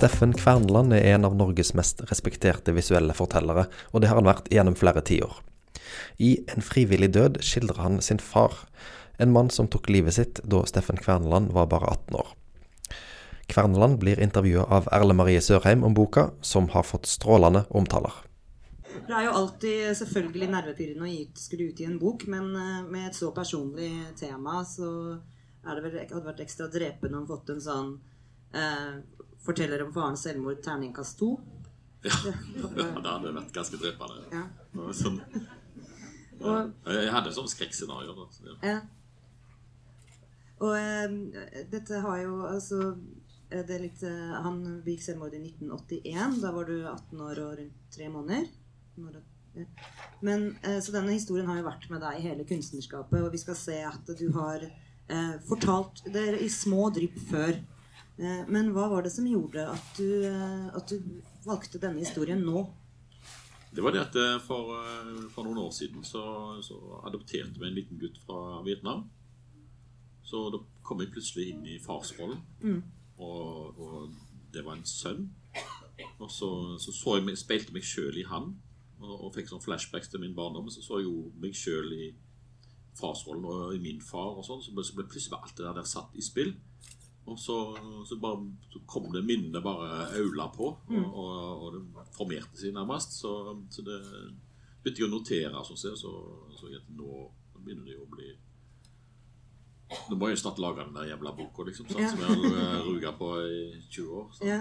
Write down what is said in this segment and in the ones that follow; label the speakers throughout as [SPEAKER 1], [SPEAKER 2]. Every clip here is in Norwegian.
[SPEAKER 1] Steffen Kverneland er en av Norges mest respekterte visuelle fortellere, og det har han vært gjennom flere tiår. I En frivillig død skildrer han sin far, en mann som tok livet sitt da Steffen Kverneland var bare 18 år. Kverneland blir intervjua av Erle Marie Sørheim om boka, som har fått strålende omtaler.
[SPEAKER 2] Det er jo alltid selvfølgelig nervepirrende å skulle utgi en bok, men eh, med et så personlig tema så er det vel, hadde vært ekstra drepende om fått en sånn eh, Forteller om farens selvmord, terningkast to.
[SPEAKER 3] Ja, det hadde vært ganske drepende.
[SPEAKER 2] Ja.
[SPEAKER 3] ja. Sånn, jeg hadde sånn skrekkscenario. da, så
[SPEAKER 2] ja. Og eh, dette har jo altså eh, det er litt, eh, Han begikk selvmord i 1981. Da var du 18 år og rundt tre måneder. Men, eh, så denne historien har jo vært med deg i hele kunstnerskapet, og vi skal se at du har eh, fortalt det i små drypp før. Eh, men hva var det som gjorde at du, eh, at du valgte denne historien nå?
[SPEAKER 3] Det var det at eh, for, for noen år siden så, så adopterte vi en liten gutt fra Vietnam. Så da kom jeg plutselig inn i farsrollen.
[SPEAKER 2] Mm.
[SPEAKER 3] Og, og det var en sønn. Og så, så, så jeg speilte meg sjøl i han. Og, og fikk sånn flashbacks til min barndom. Så så jeg jo meg sjøl i farsrollen og i min far og sånn. Så ble, så ble plutselig alt det der satt i spill. Og så, så, bare, så kom det minnene bare aula på, og,
[SPEAKER 2] Mm.
[SPEAKER 3] og, og det formerte seg nærmest. Så, så det begynte jeg å notere, sånn sett, så så nå begynner det jo å bli Nå må jeg jo snart lage den der jævla boka, liksom,
[SPEAKER 2] sant,
[SPEAKER 3] som jeg har ruga på i 20 år. Så,
[SPEAKER 2] Ja.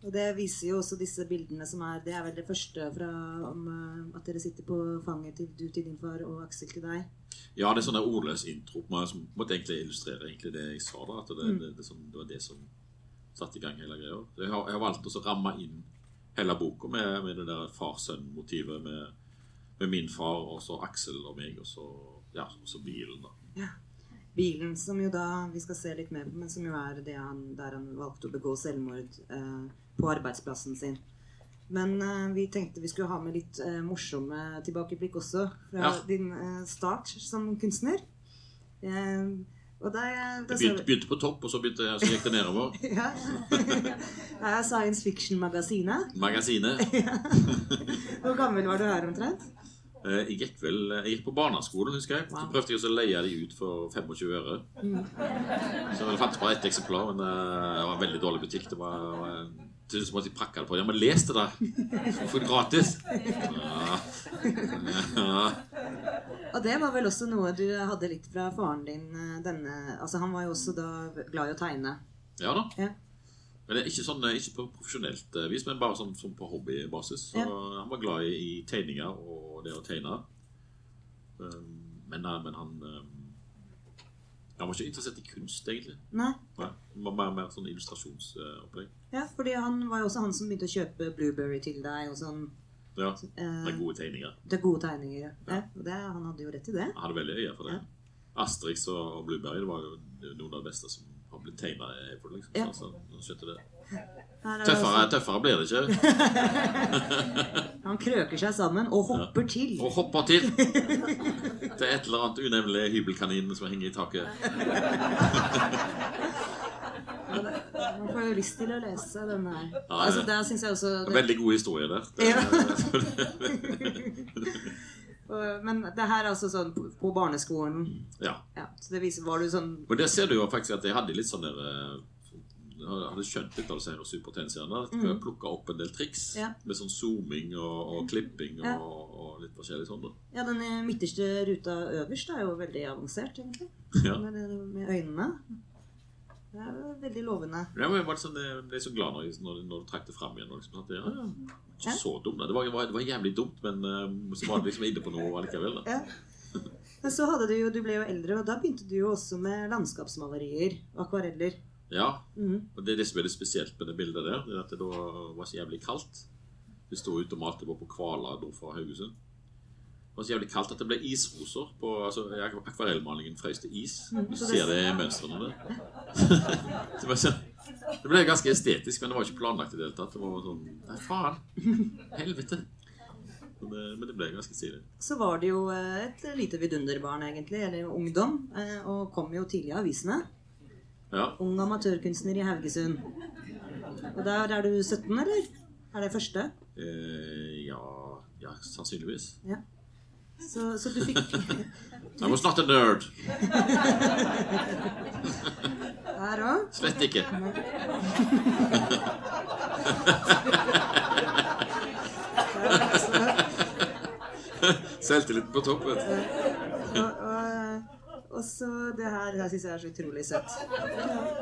[SPEAKER 2] Og det viser jo også disse bildene som er Det er vel det første fra om eh, at dere sitter på fanget til du til din far og Aksel til deg.
[SPEAKER 3] Ja, det er sånn ordløs intro men som måtte egentlig illustrere egentlig det jeg sa. da, at Det,
[SPEAKER 2] Mm.
[SPEAKER 3] det, det, sånn, det var det som satte i gang hele greia. Jeg har, jeg har valgt å ramme inn hele boka med, med det der far-sønn-motivet med, med min far og så Aksel og meg, og så, ja, og så bilen. da.
[SPEAKER 2] Bilen som jo da vi skal se litt mer på, men som jo er det han, der han valgte å begå selvmord eh, på arbeidsplassen sin. Men uh, vi tenkte vi skulle ha med litt uh, morsomme tilbakeblikk også fra
[SPEAKER 3] Ja.
[SPEAKER 2] din eh, start som kunstner. Og der, der
[SPEAKER 3] begynte, begynte på topp, og så, begynte, så gikk det nedover.
[SPEAKER 2] ja. Det er Science Fiction-magasinet.
[SPEAKER 3] Magasinet.
[SPEAKER 2] Hvor gammel var du her omtrent?
[SPEAKER 3] Jeg gikk vel jeg gikk på barneskolen, husker jeg. Så prøvde jeg å leie de ut for 25 øre. Så det fantes bare ett eksemplar, men det var en veldig dårlig butikk. Det var, var til slutt måtte jeg pakke det på. Ja, men les det, da! Så får du gratis. Ja. Ja.
[SPEAKER 2] Og det var vel også noe du hadde litt fra faren din. eh, Denne, altså Han var jo også da glad i å tegne.
[SPEAKER 3] ja da.
[SPEAKER 2] Ja.
[SPEAKER 3] Men det er ikke, sånn, eh, ikke på profesjonelt eh, vis, men bare sånn, sånn på hobbybasis. Så
[SPEAKER 2] Ja.
[SPEAKER 3] Han var glad i, i tegninger og det å tegne. Um, Men, men han Han var ikke interessert i kunst, egentlig.
[SPEAKER 2] Nei,
[SPEAKER 3] Nei, det var mer, mer sånn illustrasjonsopplegg.
[SPEAKER 2] ja, fordi han var jo også han som begynte å kjøpe Blueberry til deg. og sånn.
[SPEAKER 3] Ja,
[SPEAKER 2] Eh,
[SPEAKER 3] det er gode tegninger.
[SPEAKER 2] det er gode tegninger. ja. Ja, det, han hadde jo rett i det.
[SPEAKER 3] Han hadde veldig øye for det. Asterix og, og Blueberry det var jo noen av de beste som har blitt tegna. Liksom.
[SPEAKER 2] Ja.
[SPEAKER 3] Så, han skjønte det.
[SPEAKER 2] Er
[SPEAKER 3] Tøffere, tøffere blir det ikke.
[SPEAKER 2] Han krøker seg sammen og hopper til.
[SPEAKER 3] Og hopper til. Er et eller annet unevnelig hybelkanin som henger i taket.
[SPEAKER 2] Man får jo lyst til å lese denne her.
[SPEAKER 3] Ja,
[SPEAKER 2] Altså, der synes jeg også det,
[SPEAKER 3] Veldig god historie der. Det,
[SPEAKER 2] ja. Men det her er altså sånn på, barneskolen.
[SPEAKER 3] ja.
[SPEAKER 2] Ja, så det viser Var du sånn
[SPEAKER 3] Og der ser du jo faktisk at jeg hadde litt sånn der eh, hadde skjønt litt av her supertegneseriene. At jeg plukka opp en del triks
[SPEAKER 2] Mm. Ja.
[SPEAKER 3] med sånn zooming og, og klipping
[SPEAKER 2] Ja.
[SPEAKER 3] og litt forskjellig sånn. da.
[SPEAKER 2] Ja, den midterste ruta øverst er jo veldig avansert, egentlig.
[SPEAKER 3] Ja.
[SPEAKER 2] Med, det- med øynene. Det er jo veldig lovende.
[SPEAKER 3] Ja, men jeg ble, sånn, jeg ble så glad når, når, når du trakk det fram igjen. Liksom, at det, ja, ja, ikke så dumt. Det var, det var, var jævlig dumt, men eh, så var det liksom inne på noe allikevel. Da.
[SPEAKER 2] Ja. Men så hadde du jo, du ble jo eldre, og da begynte du jo også med landskapsmalerier. og Akvareller.
[SPEAKER 3] Ja,
[SPEAKER 2] Mm.
[SPEAKER 3] og Det er det som er det spesielt med det bildet der. det er at det da var så jævlig kaldt. Vi sto ute og malte på Kvala nord for Haugesund. Det var så jævlig kaldt at det ble isroser. på, altså Akvarellmalingen frøs til is.
[SPEAKER 2] Mm,
[SPEAKER 3] Du ser
[SPEAKER 2] det-
[SPEAKER 3] det i mønstrene der. det, var så, det ble ganske estetisk, men det var ikke planlagt i det hele tatt. Det var sånn Nei, faen! Helvete! Men det, men det ble ganske stilig.
[SPEAKER 2] Så var det jo eh, et lite vidunderbarn, egentlig, eller ungdom, eh, og kom jo tidlig i avisene.
[SPEAKER 3] Ja.
[SPEAKER 2] Ung amatørkunstner i Haugesund. Og der er du 17, eller? Er det første?
[SPEAKER 3] Eh, ja, ja, sannsynligvis.
[SPEAKER 2] Ja. Så, så du fikk
[SPEAKER 3] I was not a nerd.
[SPEAKER 2] Der òg?
[SPEAKER 3] Slett ikke. Selvtilliten på topp. vet du.
[SPEAKER 2] Og, og, og så det her, det her syns jeg er så utrolig søtt.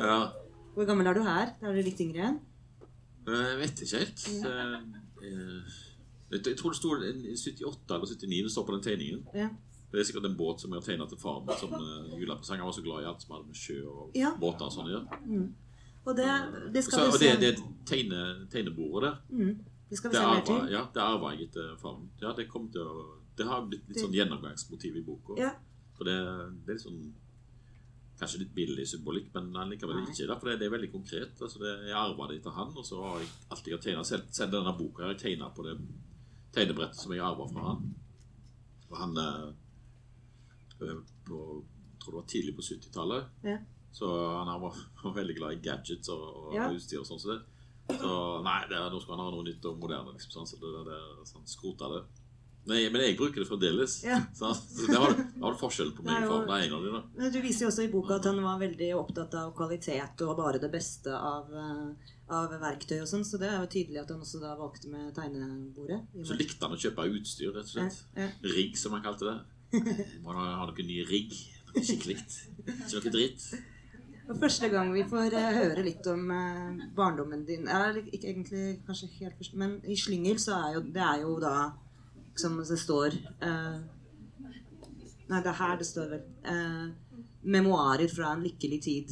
[SPEAKER 3] Ja.
[SPEAKER 2] Hvor gammel er du her? Er du litt yngre?
[SPEAKER 3] Eh, Jeg vet ikke helt. Eh, eh, Jeg tror det sto i 78 eller 79 det står på den tegningen.
[SPEAKER 2] Ja.
[SPEAKER 3] Det er sikkert en båt som jeg har tegnet til faren min som julepresang. Han var så glad i alt som hadde med sjø og
[SPEAKER 2] Ja.
[SPEAKER 3] båter og sånn å gjøre.
[SPEAKER 2] Og det, det
[SPEAKER 3] Så,
[SPEAKER 2] skal
[SPEAKER 3] og
[SPEAKER 2] du
[SPEAKER 3] det, det tegne, tegnebordet der,
[SPEAKER 2] Mm, det skal vi
[SPEAKER 3] det
[SPEAKER 2] se mer til.
[SPEAKER 3] ja, det arva jeg etter faren. Ja, det, kom til å, det har blitt litt sånn gjennomgangsmotiv i boka.
[SPEAKER 2] Ja.
[SPEAKER 3] For det, det er sånn Kanskje litt billig symbolikk, men
[SPEAKER 2] likevel
[SPEAKER 3] ikke. Da, for det, det er veldig konkret. Altså det, jeg arva det etter han, og så har jeg alltid tegna selv, selv denne boka har jeg tegna på det tegnebrettet som jeg arva fra han. Og han eh, på, tror det var tidlig på 70-tallet.
[SPEAKER 2] Ja.
[SPEAKER 3] Så han var, var veldig glad i gadgets og, og
[SPEAKER 2] Ja.
[SPEAKER 3] utstyr og sånn. Så, så nei, det, nå skal han ha noe nytt og moderne. Liksom, sånn, så det, det, så han skrota det. Nei, men jeg bruker det fremdeles.
[SPEAKER 2] Ja.
[SPEAKER 3] Så, det var, det var forskjell på meg og
[SPEAKER 2] jo-
[SPEAKER 3] faren. Er en av de, da.
[SPEAKER 2] Men Du viser jo også i boka at han var veldig opptatt av kvalitet og bare det beste av, eh, av verktøy og sånn, så det er jo tydelig at han også da valgte med tegnebordet.
[SPEAKER 3] Så likte han å kjøpe utstyr, rett og slett.
[SPEAKER 2] Ja, ja.
[SPEAKER 3] Rigg, som han kalte det. Må da ha noe ny rigg. Skikkelig. Ikke noe dritt.
[SPEAKER 2] Og første gang vi får uh, høre litt om uh, barndommen din Eller ikke egentlig kanskje helt først, men i Slyngel så er jo det er jo da som det står eh, Nei, det er her det står vel. Eh, memoarer fra en lykkelig tid.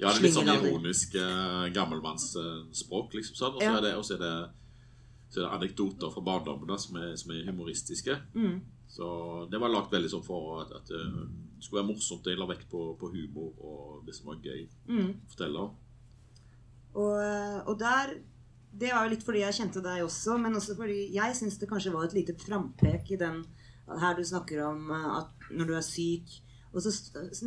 [SPEAKER 3] Ja, det er litt sånn ironisk eh, gammelmannsspråk, liksom. sånn. Og så er er så er det anekdoter fra barndommen som som er humoristiske.
[SPEAKER 2] Mm.
[SPEAKER 3] Så det var lagt veldig sånn for at, at det skulle være morsomt. Jeg la vekt på, på humor og det som var gøy
[SPEAKER 2] Mm.
[SPEAKER 3] fortelle.
[SPEAKER 2] Og, eh, og der Det var jo litt fordi jeg kjente deg også, men også fordi jeg syns det kanskje var et lite frampek i den her du snakker om eh, at når du er syk Og så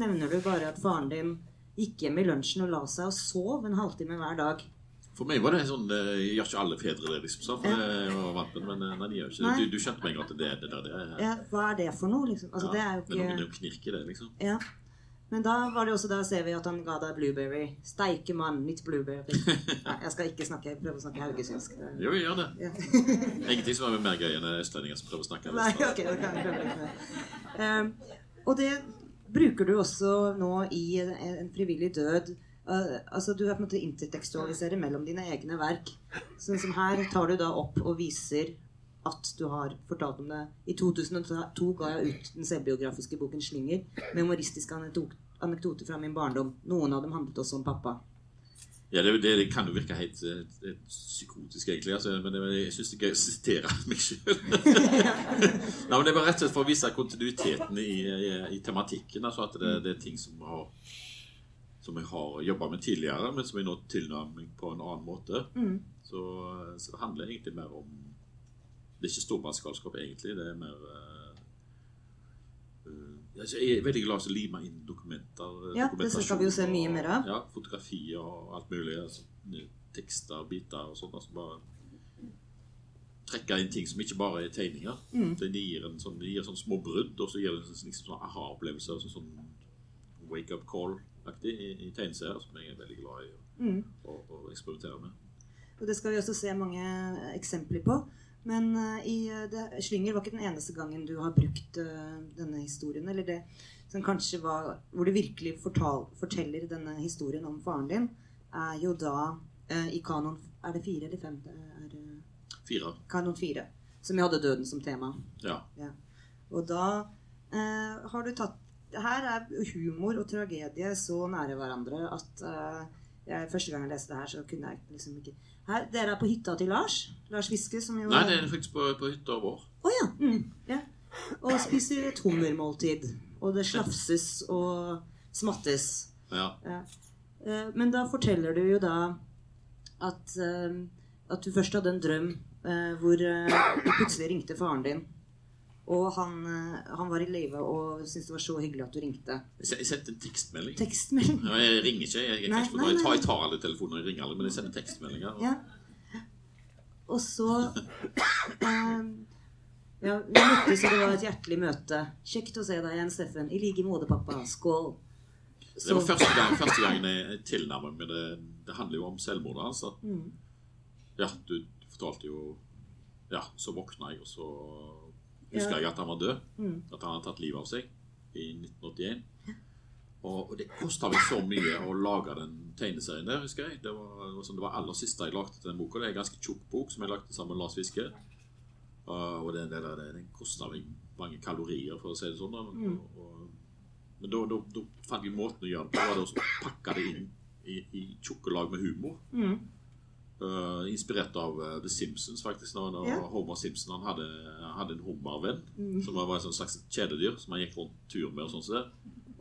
[SPEAKER 2] nevner du bare at faren din gikk hjem i lunsjen og la seg og sov en halvtime hver dag.
[SPEAKER 3] For meg var det sånn eh, Gjør ikke alle fedre det, liksom. Så, For
[SPEAKER 2] Ja.
[SPEAKER 3] jeg var vant med men eh, nei, de gjør ikke det. Du, du skjønte meg at det, det der det er
[SPEAKER 2] Ja, hva er det for noe, liksom? Altså, det er jo
[SPEAKER 3] ikke Det
[SPEAKER 2] er
[SPEAKER 3] noen knirk i det, liksom.
[SPEAKER 2] Ja. Men da var det også da ser vi at han ga deg blueberry. Steike mann, nytt blueberry. Nei, jeg skal ikke snakke, prøve å snakke haugesundsk.
[SPEAKER 3] Jo, vi gjør det.
[SPEAKER 2] Ja.
[SPEAKER 3] Ingenting som er mer gøy enn østlendinger som prøver å snakke
[SPEAKER 2] Nei, ok, det kan jeg prøve. Um, og det bruker du også nå i en, en frivillig død. Uh, altså Du er på en måte intertekstualiserer mellom dine egne verk. Sånn som her tar du da opp og viser at du har fortalt om det. I 2002 ga jeg ut den selvbiografiske boken 'Slynger'. Med humoristisk anekdoter anekdoter fra min barndom. Noen av dem handlet også om pappa.
[SPEAKER 3] Ja, det, det, det kan jo virke helt, helt, helt psykotisk, egentlig. Altså, men det, jeg syns det er gøy å sitere meg sjøl. Nei, men det var rett og slett for å vise kontinuiteten i, i, i tematikken. Altså at det, det er ting som, har, som jeg har jobba med tidligere, men som jeg nå tilnærmer meg på en annen måte.
[SPEAKER 2] Mm.
[SPEAKER 3] Så, så det handler egentlig mer om Det er ikke stormannsgalskap, egentlig. Det er mer eh, eh, altså, Jeg er veldig glad i å lime inn dokumenter.
[SPEAKER 2] Ja, det skal vi jo se mye mer av.
[SPEAKER 3] Ja, fotografier og alt mulig. Altså, tekster, biter og sånt. Altså bare trekke inn ting som ikke bare er tegninger.
[SPEAKER 2] Mm.
[SPEAKER 3] Det gir en sånn, det gir sånn små brudd, og så gir det en liksom sånn aha-opplevelse. Altså sånn wake-up call-aktig i, i tegneserier, som jeg er veldig glad i å,
[SPEAKER 2] Mm.
[SPEAKER 3] å, å eksperimentere med.
[SPEAKER 2] Og det skal vi også se mange eksempler på. Men uh, i eh, det, Slynger var ikke den eneste gangen du har brukt uh, denne historien. Eller det som kanskje var Hvor du virkelig fortal, forteller denne historien om faren din, er jo da uh, i kanon Er det fire eller fem? Er eh,
[SPEAKER 3] Fire.
[SPEAKER 2] kanon fire. Som jo hadde døden som tema.
[SPEAKER 3] Ja.
[SPEAKER 2] Og da eh, har du tatt Her er humor og tragedie så nære hverandre at eh, jeg, første gang jeg leste det her, så kunne jeg liksom ikke her, Dere er på hytta til Lars? Lars Viske, som jo
[SPEAKER 3] Nei, det er faktisk på, på hytta vår.
[SPEAKER 2] Å ja. Mm, ja. Og spiser et hummermåltid. Og det slafses og smattes.
[SPEAKER 3] Ja.
[SPEAKER 2] Ja. Eh, Men da forteller du jo da at, eh, at du først hadde en drøm eh, hvor du plutselig ringte faren din Og han, eh, han var i live og syntes det var så hyggelig at du ringte.
[SPEAKER 3] Jeg se- sendte en tekstmelding.
[SPEAKER 2] Tekstmelding.
[SPEAKER 3] Ja, jeg ringer ikke. Jeg, jeg,
[SPEAKER 2] Nei,
[SPEAKER 3] ikke
[SPEAKER 2] nei,
[SPEAKER 3] jeg, tar, jeg tar alle telefoner, jeg ringer alle, men jeg sender tekstmeldinger.
[SPEAKER 2] Ja. Og så eh, Ja, vi møttes, og det var et hjertelig møte. Kjekt å se deg igjen, Steffen. I like måte, pappa. Skål.
[SPEAKER 3] Det var første gang, første gang jeg tilnærmet meg det. Det handler jo om selvmordet hans. da.
[SPEAKER 2] Mm.
[SPEAKER 3] Ja, du fortalte jo Ja, så våkna jeg, og så husker jeg at han var død.
[SPEAKER 2] Mm.
[SPEAKER 3] At han hadde tatt livet av seg i 1981. Og, det kosta meg så mye å lage den tegneserien der, husker jeg. Det var, det var, sånn, det var aller siste jeg lagde til den boka. Det er en ganske tjukk bok som jeg lagde sammen med Lars Fiske. Og det, av det, den kosta meg mange kalorier, for å si det sånn. Da.
[SPEAKER 2] Mm.
[SPEAKER 3] Og, men da, da, da fant jeg måten å gjøre det på. var det å pakke det inn i, i tjukke lag med humor.
[SPEAKER 2] Mm.
[SPEAKER 3] Uh, inspirert av uh, The Simpsons, faktisk. Da, da
[SPEAKER 2] Ja.
[SPEAKER 3] Homer Simpson han hadde, hadde en hummervenn
[SPEAKER 2] Mm.
[SPEAKER 3] som var et sånn slags kjæledyr som han gikk rundt tur med. Og sånn det.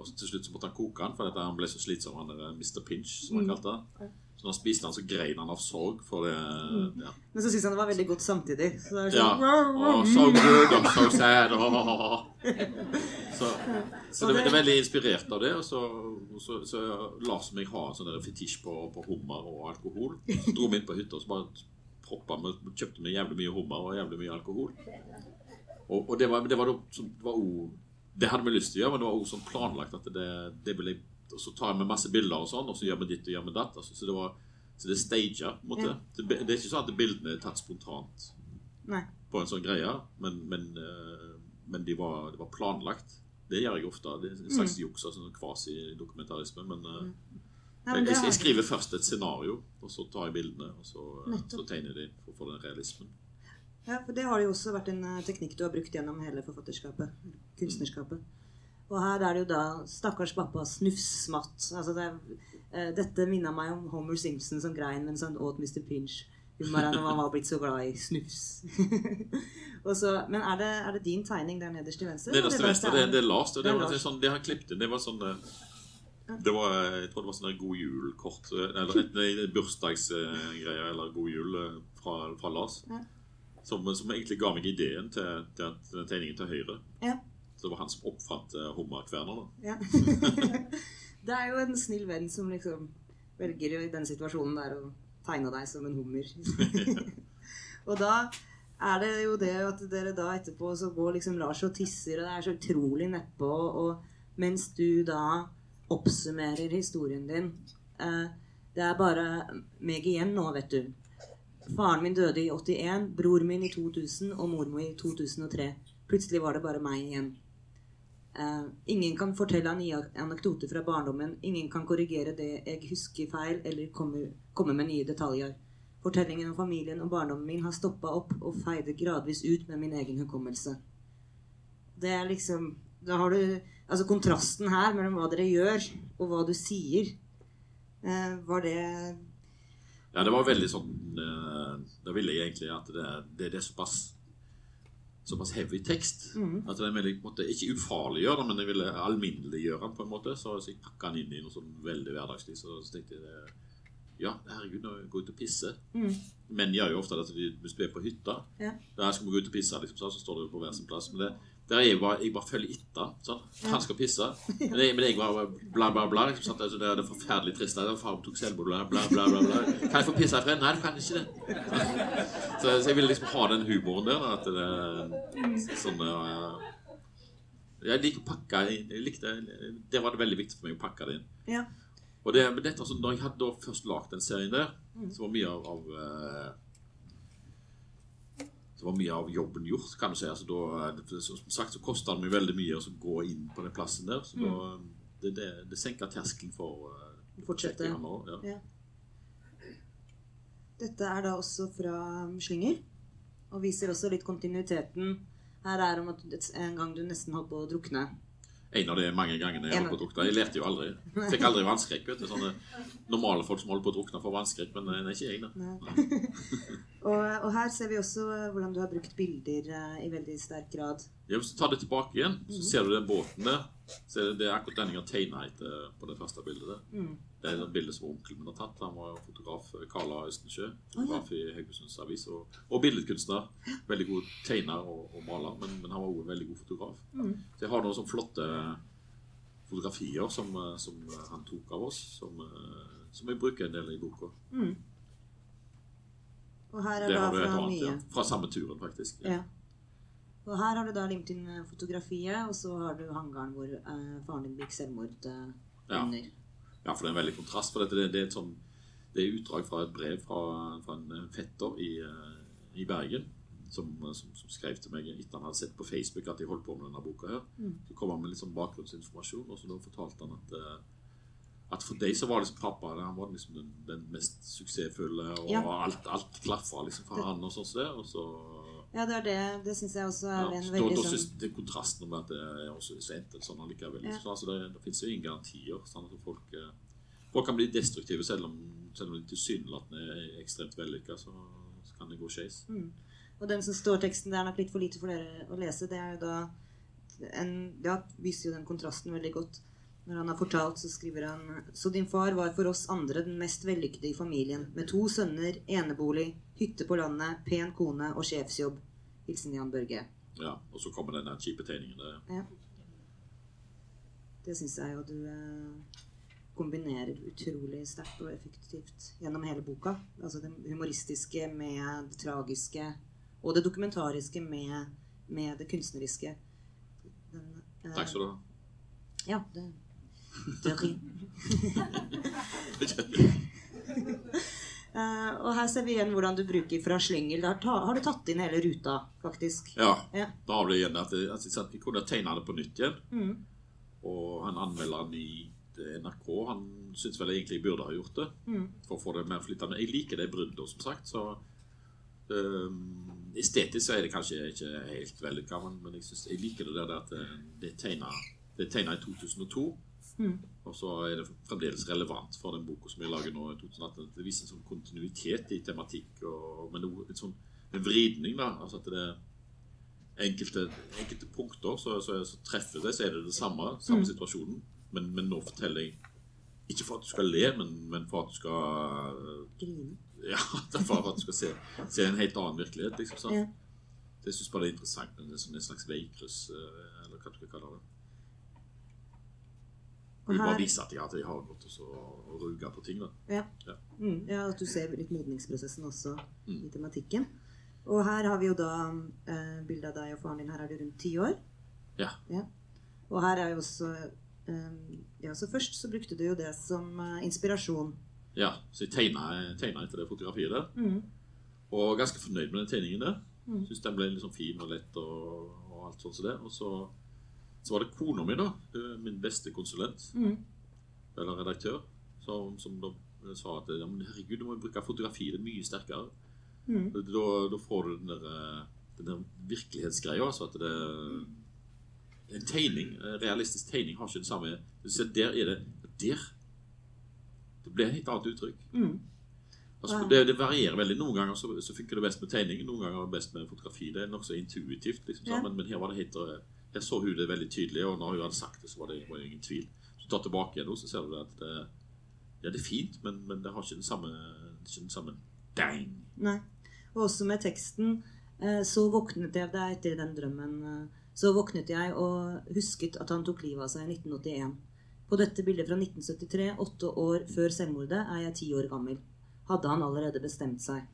[SPEAKER 3] Og så til slutt så måtte han koke han, for dette, han ble så slitsom, han der Mr. Pinch, som han
[SPEAKER 2] Mm.
[SPEAKER 3] kalte det. Så han spiste han, så grein han av sorg for det.
[SPEAKER 2] Mm.
[SPEAKER 3] Ja.
[SPEAKER 2] Men så syntes han det var veldig godt samtidig. Så det er
[SPEAKER 3] ja.
[SPEAKER 2] sånn,
[SPEAKER 3] Oh, so good, I'm so sad. Oh. Så, så det, det er veldig inspirert av det. Og så, så, så Lars og meg har en sånn fetisj på, på hummer og alkohol. Så dro vi inn på hytta og så bare proppa med, kjøpte vi jævlig mye hummer og jævlig mye alkohol. Og, og det var, det var, det var, det var o- Det hadde vi lyst til å gjøre, men det var også sånn planlagt at det, det ville Og så tar vi masse bilder og sånn, og så gjør vi ditt og gjør vi datt. Altså, så det var så det er staged, på en måte.
[SPEAKER 2] Ja.
[SPEAKER 3] Det, det er ikke sånn at bildene er tatt spontant
[SPEAKER 2] Nei.
[SPEAKER 3] på en sånn greie, men, men, eh, men de var, de var planlagt. Det gjør jeg ofte. Det er en slags juks, altså sånn kvasi-dokumentarisme. Men,
[SPEAKER 2] Mm. Nei, men
[SPEAKER 3] jeg, jeg, jeg skriver først et scenario, og så tar jeg bildene, og så, eh, så tegner jeg de for å få den realismen.
[SPEAKER 2] Ja, for det har jo også vært en eh, teknikk du har brukt gjennom hele forfatterskapet. Kunstnerskapet. Og her er det jo da stakkars pappa snufsmatt. Altså det er, eh, dette minna meg om Homer Simpson som grein mens han åt Mr. Pinch. Humoren når han var blitt så glad i snufs. så, men er det, er det din tegning der nederst til venstre?
[SPEAKER 3] Nederst til venstre, det, er Lars. Det,
[SPEAKER 2] Det
[SPEAKER 3] var sånn, det har jeg klippet. Det var sånn eh, det var, Jeg tror det var sånn God jul-kort. Eller bursdagsgreier eller God jul fra, fra Lars.
[SPEAKER 2] Ja.
[SPEAKER 3] Som, som egentlig ga meg ideen til, til at den tegningen til høyre.
[SPEAKER 2] Ja.
[SPEAKER 3] Så det var han som oppfant uh, hummerkverner. da.
[SPEAKER 2] Ja. det er jo en snill venn som liksom velger i den situasjonen der å tegne deg som en hummer. og da er det jo det at dere da etterpå så går liksom Lars og tisser, og det er så utrolig nedpå, og mens du da oppsummerer historien din eh, Det er bare meg igjen nå, vet du. Faren min døde i 81, bror min i 2000 og mormor i 2003. Plutselig var det bare meg igjen. Uh, ingen kan fortelle en ny anekdote fra barndommen. Ingen kan korrigere det jeg husker feil, eller komme, komme med nye detaljer. Fortellingen om familien og barndommen min har stoppa opp og feide gradvis ut med min egen hukommelse. Det er liksom Da har du Altså kontrasten her mellom hva dere gjør, og hva du sier. uh, var det
[SPEAKER 3] Ja, det var veldig sånn eh, Da ville jeg egentlig at det, det, det er såpass såpass heavy tekst.
[SPEAKER 2] Mm.
[SPEAKER 3] At den ville måte, ikke ufarliggjøre den, men jeg ville alminneliggjøre den på en måte. Så, så jeg pakka den inn i noe sånn veldig hverdagslig. Så, så tenkte jeg det, ja, herregud, nå går jeg ut og pisser.
[SPEAKER 2] mm,
[SPEAKER 3] Menn gjør jo ofte det hvis du er på hytta
[SPEAKER 2] Ja.
[SPEAKER 3] Der skal vi gå ut og pisse, liksom, så, så står det på hver sin plass. Men det, der er jeg bare, jeg bare følger etter. Sånn. Han skal pisse. Men jeg, men jeg bare bla, bla, bla. Liksom, sånn, Altså, det er det forferdelig trist. Det er Far tok selvmord, bla, bla, bla, bla, bla. Kan jeg få pisse herfra? Nei, du kan ikke det. Så, så jeg ville liksom ha den humoren der. At det er sånn uh, Jeg liker å pakke jeg likte, Det var det veldig viktig for meg å pakke det inn.
[SPEAKER 2] ja.
[SPEAKER 3] Og det, dette, altså, når jeg hadde først lagd den serien der, så var mye av, av eh, Så var mye av jobben gjort, kan du si. Altså, da, som sagt så kosta det meg veldig mye å gå inn på den plassen der. Så da, det, det, det senka terskelen for uh,
[SPEAKER 2] Fortsette.
[SPEAKER 3] Ja.
[SPEAKER 2] Ja. Dette er da også fra Slynger, og viser også litt kontinuiteten. Her er om at en gang du nesten holdt på å drukne.
[SPEAKER 3] En av de mange gangene jeg holdt på å drukne. Jeg lærte jo aldri. Fikk aldri vannskrekk. vet du. Sånne normale folk som holder på å drukne, får vannskrekk, men det er ikke jeg. da.
[SPEAKER 2] Og, og her ser vi også eh, hvordan du har brukt bilder eh, i veldig sterk grad.
[SPEAKER 3] Ja, hvis du tar det tilbake igjen, så ser du den båten der. Så det er akkurat den jeg har tegna etter på det første bildet. der.
[SPEAKER 2] Mm.
[SPEAKER 3] Det er et bilde som onkelen min har tatt. Han var fotograf Karla Østensjø. Fotograf i Haugesunds Avis. Og, og billedkunstner. Veldig god tegner og, og maler, men, men han var også en veldig god fotograf.
[SPEAKER 2] Mm.
[SPEAKER 3] Så jeg har noen sånne flotte fotografier som, eh, som han tok av oss, som, eh, som jeg bruker en del i boka.
[SPEAKER 2] Mm. Og her er
[SPEAKER 3] Det
[SPEAKER 2] da fra mye.
[SPEAKER 3] Fra samme turen, faktisk.
[SPEAKER 2] Ja. Og her har du da limt inn eh, fotografiet, og så har du hangaren hvor eh, faren din begikk selvmord eh,
[SPEAKER 3] Ja.
[SPEAKER 2] under.
[SPEAKER 3] Ja, for det er en veldig kontrast. For dette, det, det er sånn det er utdrag fra et brev fra, fra en fetter i, eh, i Bergen. Som, som, som skrev til meg etter han hadde sett på Facebook at jeg holdt på med denne boka. her.
[SPEAKER 2] Mm.
[SPEAKER 3] Så kom han med litt sånn bakgrunnsinformasjon, og så da fortalte han at eh, at for deg så var liksom pappa han var liksom den, den mest suksessfulle, og
[SPEAKER 2] Ja.
[SPEAKER 3] alt, alt klaffa liksom for han og sånn som. Og så
[SPEAKER 2] Ja, det er det. Det syns jeg også er
[SPEAKER 3] ja,
[SPEAKER 2] en
[SPEAKER 3] veldig da, da
[SPEAKER 2] sånn
[SPEAKER 3] det er kontrasten med at det er også sent sånn allikevel. Liksom. Altså, det, det finnes jo ingen garantier. Sånn at folk, eh, folk kan bli destruktive selv om, selv om de tilsynelatende er ekstremt vellykka. Så, så kan det gå skeis.
[SPEAKER 2] mm. Og den som står teksten, det er nok litt for lite for dere å lese. Det er jo da en, Ja, viser jo den kontrasten veldig godt. Når han har fortalt, så skriver han Så din far var for oss andre den mest vellykkede i familien. Med to sønner, enebolig, hytte på landet, pen kone og sjefsjobb. Hilsen Jan Børge.
[SPEAKER 3] Ja, og så kommer den kjipe tegningen. der.
[SPEAKER 2] Ja. Det syns jeg jo du eh, kombinerer utrolig sterkt og effektivt gjennom hele boka. Altså det humoristiske med det tragiske, og det dokumentariske med, med det kunstneriske. Den, eh,
[SPEAKER 3] takk skal du ha.
[SPEAKER 2] Ja, det Teori. Uh, og her ser vi igjen hvordan du bruker fra slyngel. Der ta, har du tatt inn hele ruta, faktisk.
[SPEAKER 3] Ja,
[SPEAKER 2] Ja.
[SPEAKER 3] da har du igjen at, jeg- at jeg kunne tegne det på nytt igjen.
[SPEAKER 2] Mm.
[SPEAKER 3] Og han anmelderen i NRK han syns vel egentlig jeg burde ha gjort det.
[SPEAKER 2] Mm.
[SPEAKER 3] For å få det mer flytende. Jeg liker det bruddet, som sagt. Så um, Estetisk så er det kanskje ikke helt vellykka, men, men jeg, synes, jeg liker det der at det, er tegna det i 2002.
[SPEAKER 2] Mm.
[SPEAKER 3] Og så er det fremdeles relevant for den boka som jeg lager nå i 2018. Det viser en sånn kontinuitet i tematikk, og, men en sånn en vridning. da, altså at det enkelte, enkelte punkter så, så, så treffer det, så er det det samme, samme
[SPEAKER 2] Mm.
[SPEAKER 3] situasjonen. Men, men nå forteller jeg ikke for at du skal le, men, men for at du skal
[SPEAKER 2] Grine.
[SPEAKER 3] Ja, for at du skal se, se en helt annen virkelighet. liksom sånn.
[SPEAKER 2] Ja.
[SPEAKER 3] Det syns bare det er interessant. men Det er som en slags veikryss, eh, eller hva du skal kalle det. Vil bare
[SPEAKER 2] her-
[SPEAKER 3] vise at jeg, at jeg har gått og så ruga på ting.
[SPEAKER 2] Ja.
[SPEAKER 3] Ja.
[SPEAKER 2] Mm, ja, at du ser litt modningsprosessen også
[SPEAKER 3] Mm.
[SPEAKER 2] i tematikken. Og her har vi jo da eh, bilde av deg og faren din. Her er du rundt ti år.
[SPEAKER 3] Ja.
[SPEAKER 2] Og her er jo også eh, Ja, så først så brukte du jo det som eh, inspirasjon.
[SPEAKER 3] Ja, Så jeg tegna, tegna etter det fotografiet der.
[SPEAKER 2] Mm.
[SPEAKER 3] Og ganske fornøyd med den tegningen der.
[SPEAKER 2] Mm.
[SPEAKER 3] Syns den ble sånn fin og lett og, og alt sånt som det. Og så, så var det kona mi, da. er Min beste konsulent.
[SPEAKER 2] Mm.
[SPEAKER 3] eller redaktør, som, som da sa at ja, men herregud, du må jo bruke fotografi, det er mye sterkere.
[SPEAKER 2] Mm.
[SPEAKER 3] Da, da får du den der, eh, den der virkelighetsgreia. Altså at det En tegning, en realistisk tegning har ikke det samme Du ser, Der er det Der Det blir et helt annet uttrykk.
[SPEAKER 2] Mm.
[SPEAKER 3] Altså, det, det varierer veldig. Noen ganger så, så funker det best med tegning, noen ganger best med fotografi. Det er nokså intuitivt. liksom
[SPEAKER 2] Ja.
[SPEAKER 3] sånn, men, men her var det helt Her så hun det veldig tydelig, og når hun hadde sagt det, så var det, var det ingen tvil. Så tar tilbake igjen, så ser du at det, ja, det er fint, men, men det har ikke den samme, ikke den samme dang.
[SPEAKER 2] Nei. Og også med teksten. eh, Så våknet jeg da etter den drømmen. eh, Så våknet jeg og husket at han tok livet av seg i 1981. På dette bildet fra 1973, åtte år før selvmordet, er jeg ti år gammel. Hadde han allerede bestemt seg.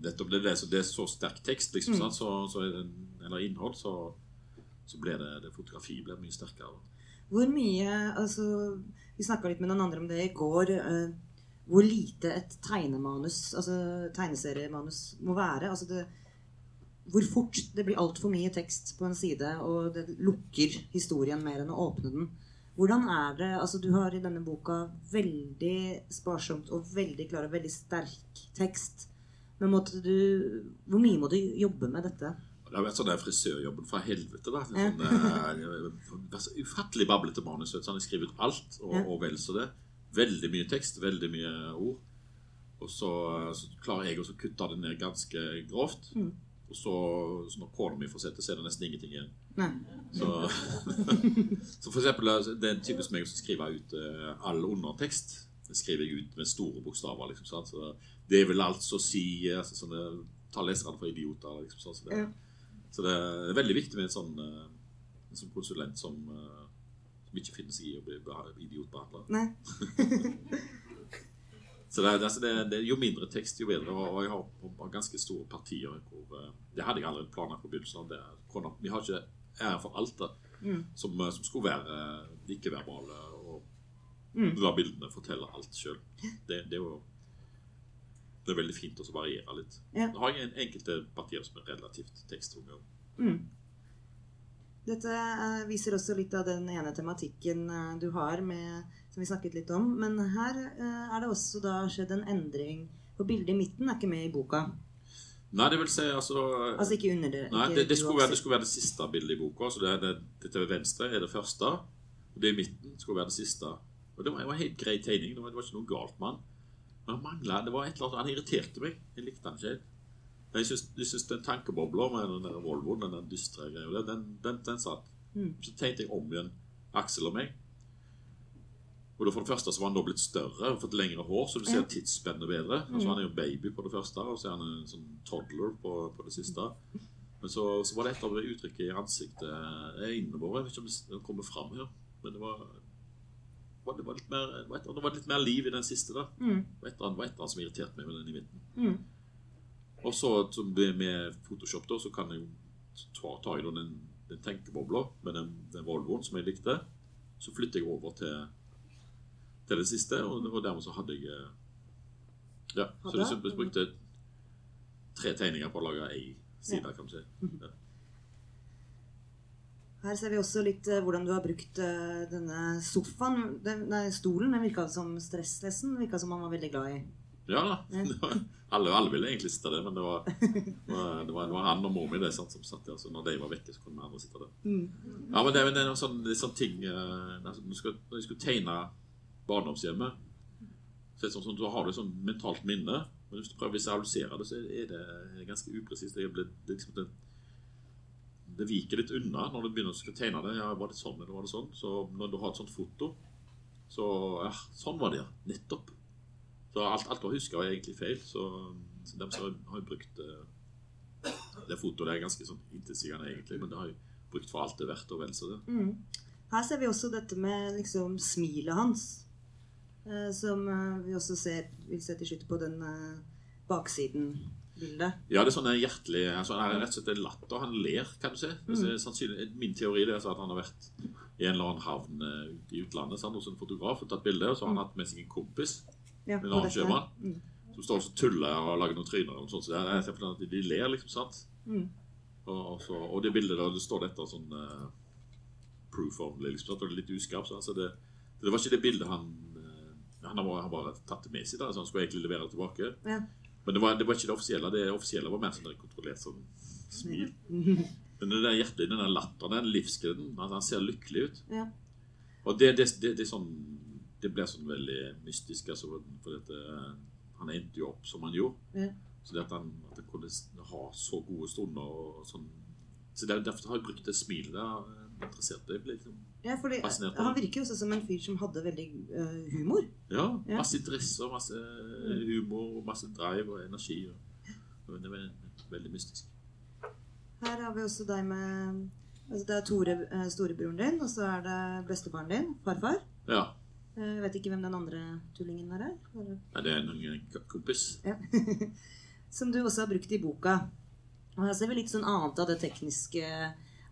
[SPEAKER 3] Nettopp det, det, så det er så sterk tekst, liksom,
[SPEAKER 2] Mm.
[SPEAKER 3] Så, så er det, eller innhold, så, så ble det, det fotografi ble mye sterkere.
[SPEAKER 2] Hvor mye Altså, vi snakka litt med noen andre om det i går. eh, hvor lite et tegnemanus, altså tegneseriemanus, må være. Altså det, hvor fort det blir altfor mye tekst på en side, og det lukker historien mer enn å åpne den. Hvordan er det Altså, du har i denne boka veldig sparsomt og veldig klar og veldig sterk tekst. Men du Hvor mye må du jobbe med dette?
[SPEAKER 3] Det har vært sånn der frisørjobben fra helvete. da. Sånn, eh, så ufattelig bablete manus. vet du, sånn, Jeg skriver ut alt, og, og vel så det. Veldig mye tekst, veldig mye ord. Og så, så klarer jeg også å kutte det ned ganske grovt.
[SPEAKER 2] Mm.
[SPEAKER 3] Og så, så når kona mi får sett det, så er det nesten ingenting igjen.
[SPEAKER 2] Nei.
[SPEAKER 3] Så, så for eksempel, altså, det er typisk meg som skriver ut uh, all undertekst. Det skriver jeg ut med store bokstaver. liksom, sant? Så Det vil altså si altså, sånne, Ta leserne for idioter. liksom, sånn, så, det,
[SPEAKER 2] Ja.
[SPEAKER 3] Så det er veldig viktig med en sånn, eh, en sånn konsulent som, eh, som ikke finner seg i å bli beha- idiotbehandla. Så det, altså, det, det, Jo mindre tekst, jo bedre. Og, jeg har, ganske store partier hvor eh, Det hadde jeg aldri planer på begynnelsen av. Vi har ikke ære for alt det
[SPEAKER 2] Mm.
[SPEAKER 3] som, som skulle være ikke-verbale. Og
[SPEAKER 2] Mm.
[SPEAKER 3] la bildene fortelle alt sjøl. Det, det er jo det er veldig fint å så variere litt.
[SPEAKER 2] Ja.
[SPEAKER 3] Nå har jeg en, enkelte partier som er relativt tekstunge.
[SPEAKER 2] Mm. Dette eh, viser også litt av den ene tematikken eh, du har med, som vi snakket litt om. Men her eh, er det også da skjedd en endring. For bildet i midten er ikke med i boka.
[SPEAKER 3] Nei, det vil si altså
[SPEAKER 2] Altså ikke under det.
[SPEAKER 3] Nei, det, det, skulle være, det skulle være det siste bildet i boka. Så det, det, det til venstre er det første. Og det i midten skulle være det siste. Og det var, det var en helt grei tegning. Det var, det var ikke noe galt med han. Han manglet, det var et eller annet, Han irriterte meg. Jeg likte han ikke helt. Men Jeg syns, den tankebobla med den der Volvoen, den der dystre greia, den, den, den satt.
[SPEAKER 2] Mm.
[SPEAKER 3] Så tenkte jeg om igjen Aksel og meg. Og da For det første så var han da blitt større og fått lengre hår, så du ser
[SPEAKER 2] Ja.
[SPEAKER 3] tidsspennet bedre. Og så var han jo baby på det første, og så er han en sånn toddler på, på det siste. Men så, så var det et av de uttrykket i ansiktet jeg er innebåret, Jeg vet ikke om det- det kommer fram her, men det var var- det var, litt mer, var et, det var litt mer liv i den siste. da.
[SPEAKER 2] Mm.
[SPEAKER 3] Var et eller annet, som irriterte meg med den i midten.
[SPEAKER 2] Mm.
[SPEAKER 3] Og så med, med Photoshop da, så kan jeg jo ta, ta i den, den tenkebobla med den, den Volvoen som jeg likte. Så flytter jeg over til, til det siste, og, og dermed så hadde jeg eh, Ja, så jeg brukte tre tegninger på å lage ei side, kan du si. Ja.
[SPEAKER 2] Her ser vi også litt eh, hvordan du har brukt eh, denne sofaen. Den, nei, stolen den virka som stresslessen. Virka som han var veldig glad i.
[SPEAKER 3] Ja da. Var- Alle, alle ville egentlig sitte der, men det var, det var, det var, det han og mor mi det, sant, som satt der. Så når de var vekke, så kunne vi andre sitte der. Ja, men det, det er noen sånne, det sånne ting eh, altså, når, jeg skulle tegne barndomshjemmet, så sånn, sånn, da har du et sånt mentalt minne. Men hvis du prøver å visualisere det, så er det ganske upresist. Det, er liksom, det, det viker litt unna når du begynner å tegne det. Ja, var det sånn, eller var det sånn? Så når du har et sånt foto, så Ja, sånn var det, ja. Nettopp. Så alt, alt du huska, var egentlig feil. Så, så dem som har brukt eh, det fotoet, det er ganske sånn intetsigende egentlig, men det har jeg brukt for alt det er verdt og vel så det.
[SPEAKER 2] Mm. Her ser vi også dette med liksom smilet hans. Eh, som eh, vi også ser, vil se til slutt på den eh, baksiden-bildet.
[SPEAKER 3] Ja, det er sånn en hjertelig altså, Han er rett og slett en latter. Han ler, kan du si. Er min teori er altså at han har vært i en eller annen havn eh, i utlandet sant, hos en fotograf og tatt bilde, og så har han hatt med seg en kompis
[SPEAKER 2] Ja,
[SPEAKER 3] En annen sjømann?
[SPEAKER 2] Mm.
[SPEAKER 3] som står og tuller og lager noen tryner. og sånt, så det er, jeg ser for at de ler, liksom. sant?
[SPEAKER 2] Mm.
[SPEAKER 3] Og, og, så, og det bildet der det står dette sånn uh, proof only, liksom, sant? og det er litt uskarpt. så Altså det, det var ikke det bildet han eh, Han har bare tatt det med seg, da, så han skulle egentlig levere det tilbake.
[SPEAKER 2] Ja.
[SPEAKER 3] Men det var, det var ikke det offisielle. Det offisielle var mer sånn kontrollert sånn smil. Men det der hjertet, den der latteren, den livsgleden altså, Han ser lykkelig ut.
[SPEAKER 2] Ja.
[SPEAKER 3] Og det, det, det, sånn Det blir sånn veldig mystisk, altså, for dette, han endte jo opp som han gjorde.
[SPEAKER 2] Ja.
[SPEAKER 3] Så det at han, at han kunne ha så gode stunder og sånn Så det er Derfor har jeg brukt det smilet det har Interessert. Det liksom,
[SPEAKER 2] Ja, fordi
[SPEAKER 3] Fascinert av
[SPEAKER 2] Han virker jo også som en fyr som hadde veldig eh, humor.
[SPEAKER 3] ja,
[SPEAKER 2] Ja.
[SPEAKER 3] masse interesse og masse eh, humor og masse drive og energi. Og, og det var veldig mystisk.
[SPEAKER 2] Her har vi også deg med altså Det er Tore, eh, storebroren din, og så er det bestefaren din, farfar.
[SPEAKER 3] Ja.
[SPEAKER 2] Jeg vet ikke hvem den andre tullingen der er. Eller-
[SPEAKER 3] Nei, det er en, en kompis.
[SPEAKER 2] Ja. Som du også har brukt i boka. Og her ser vi litt sånn annet av det tekniske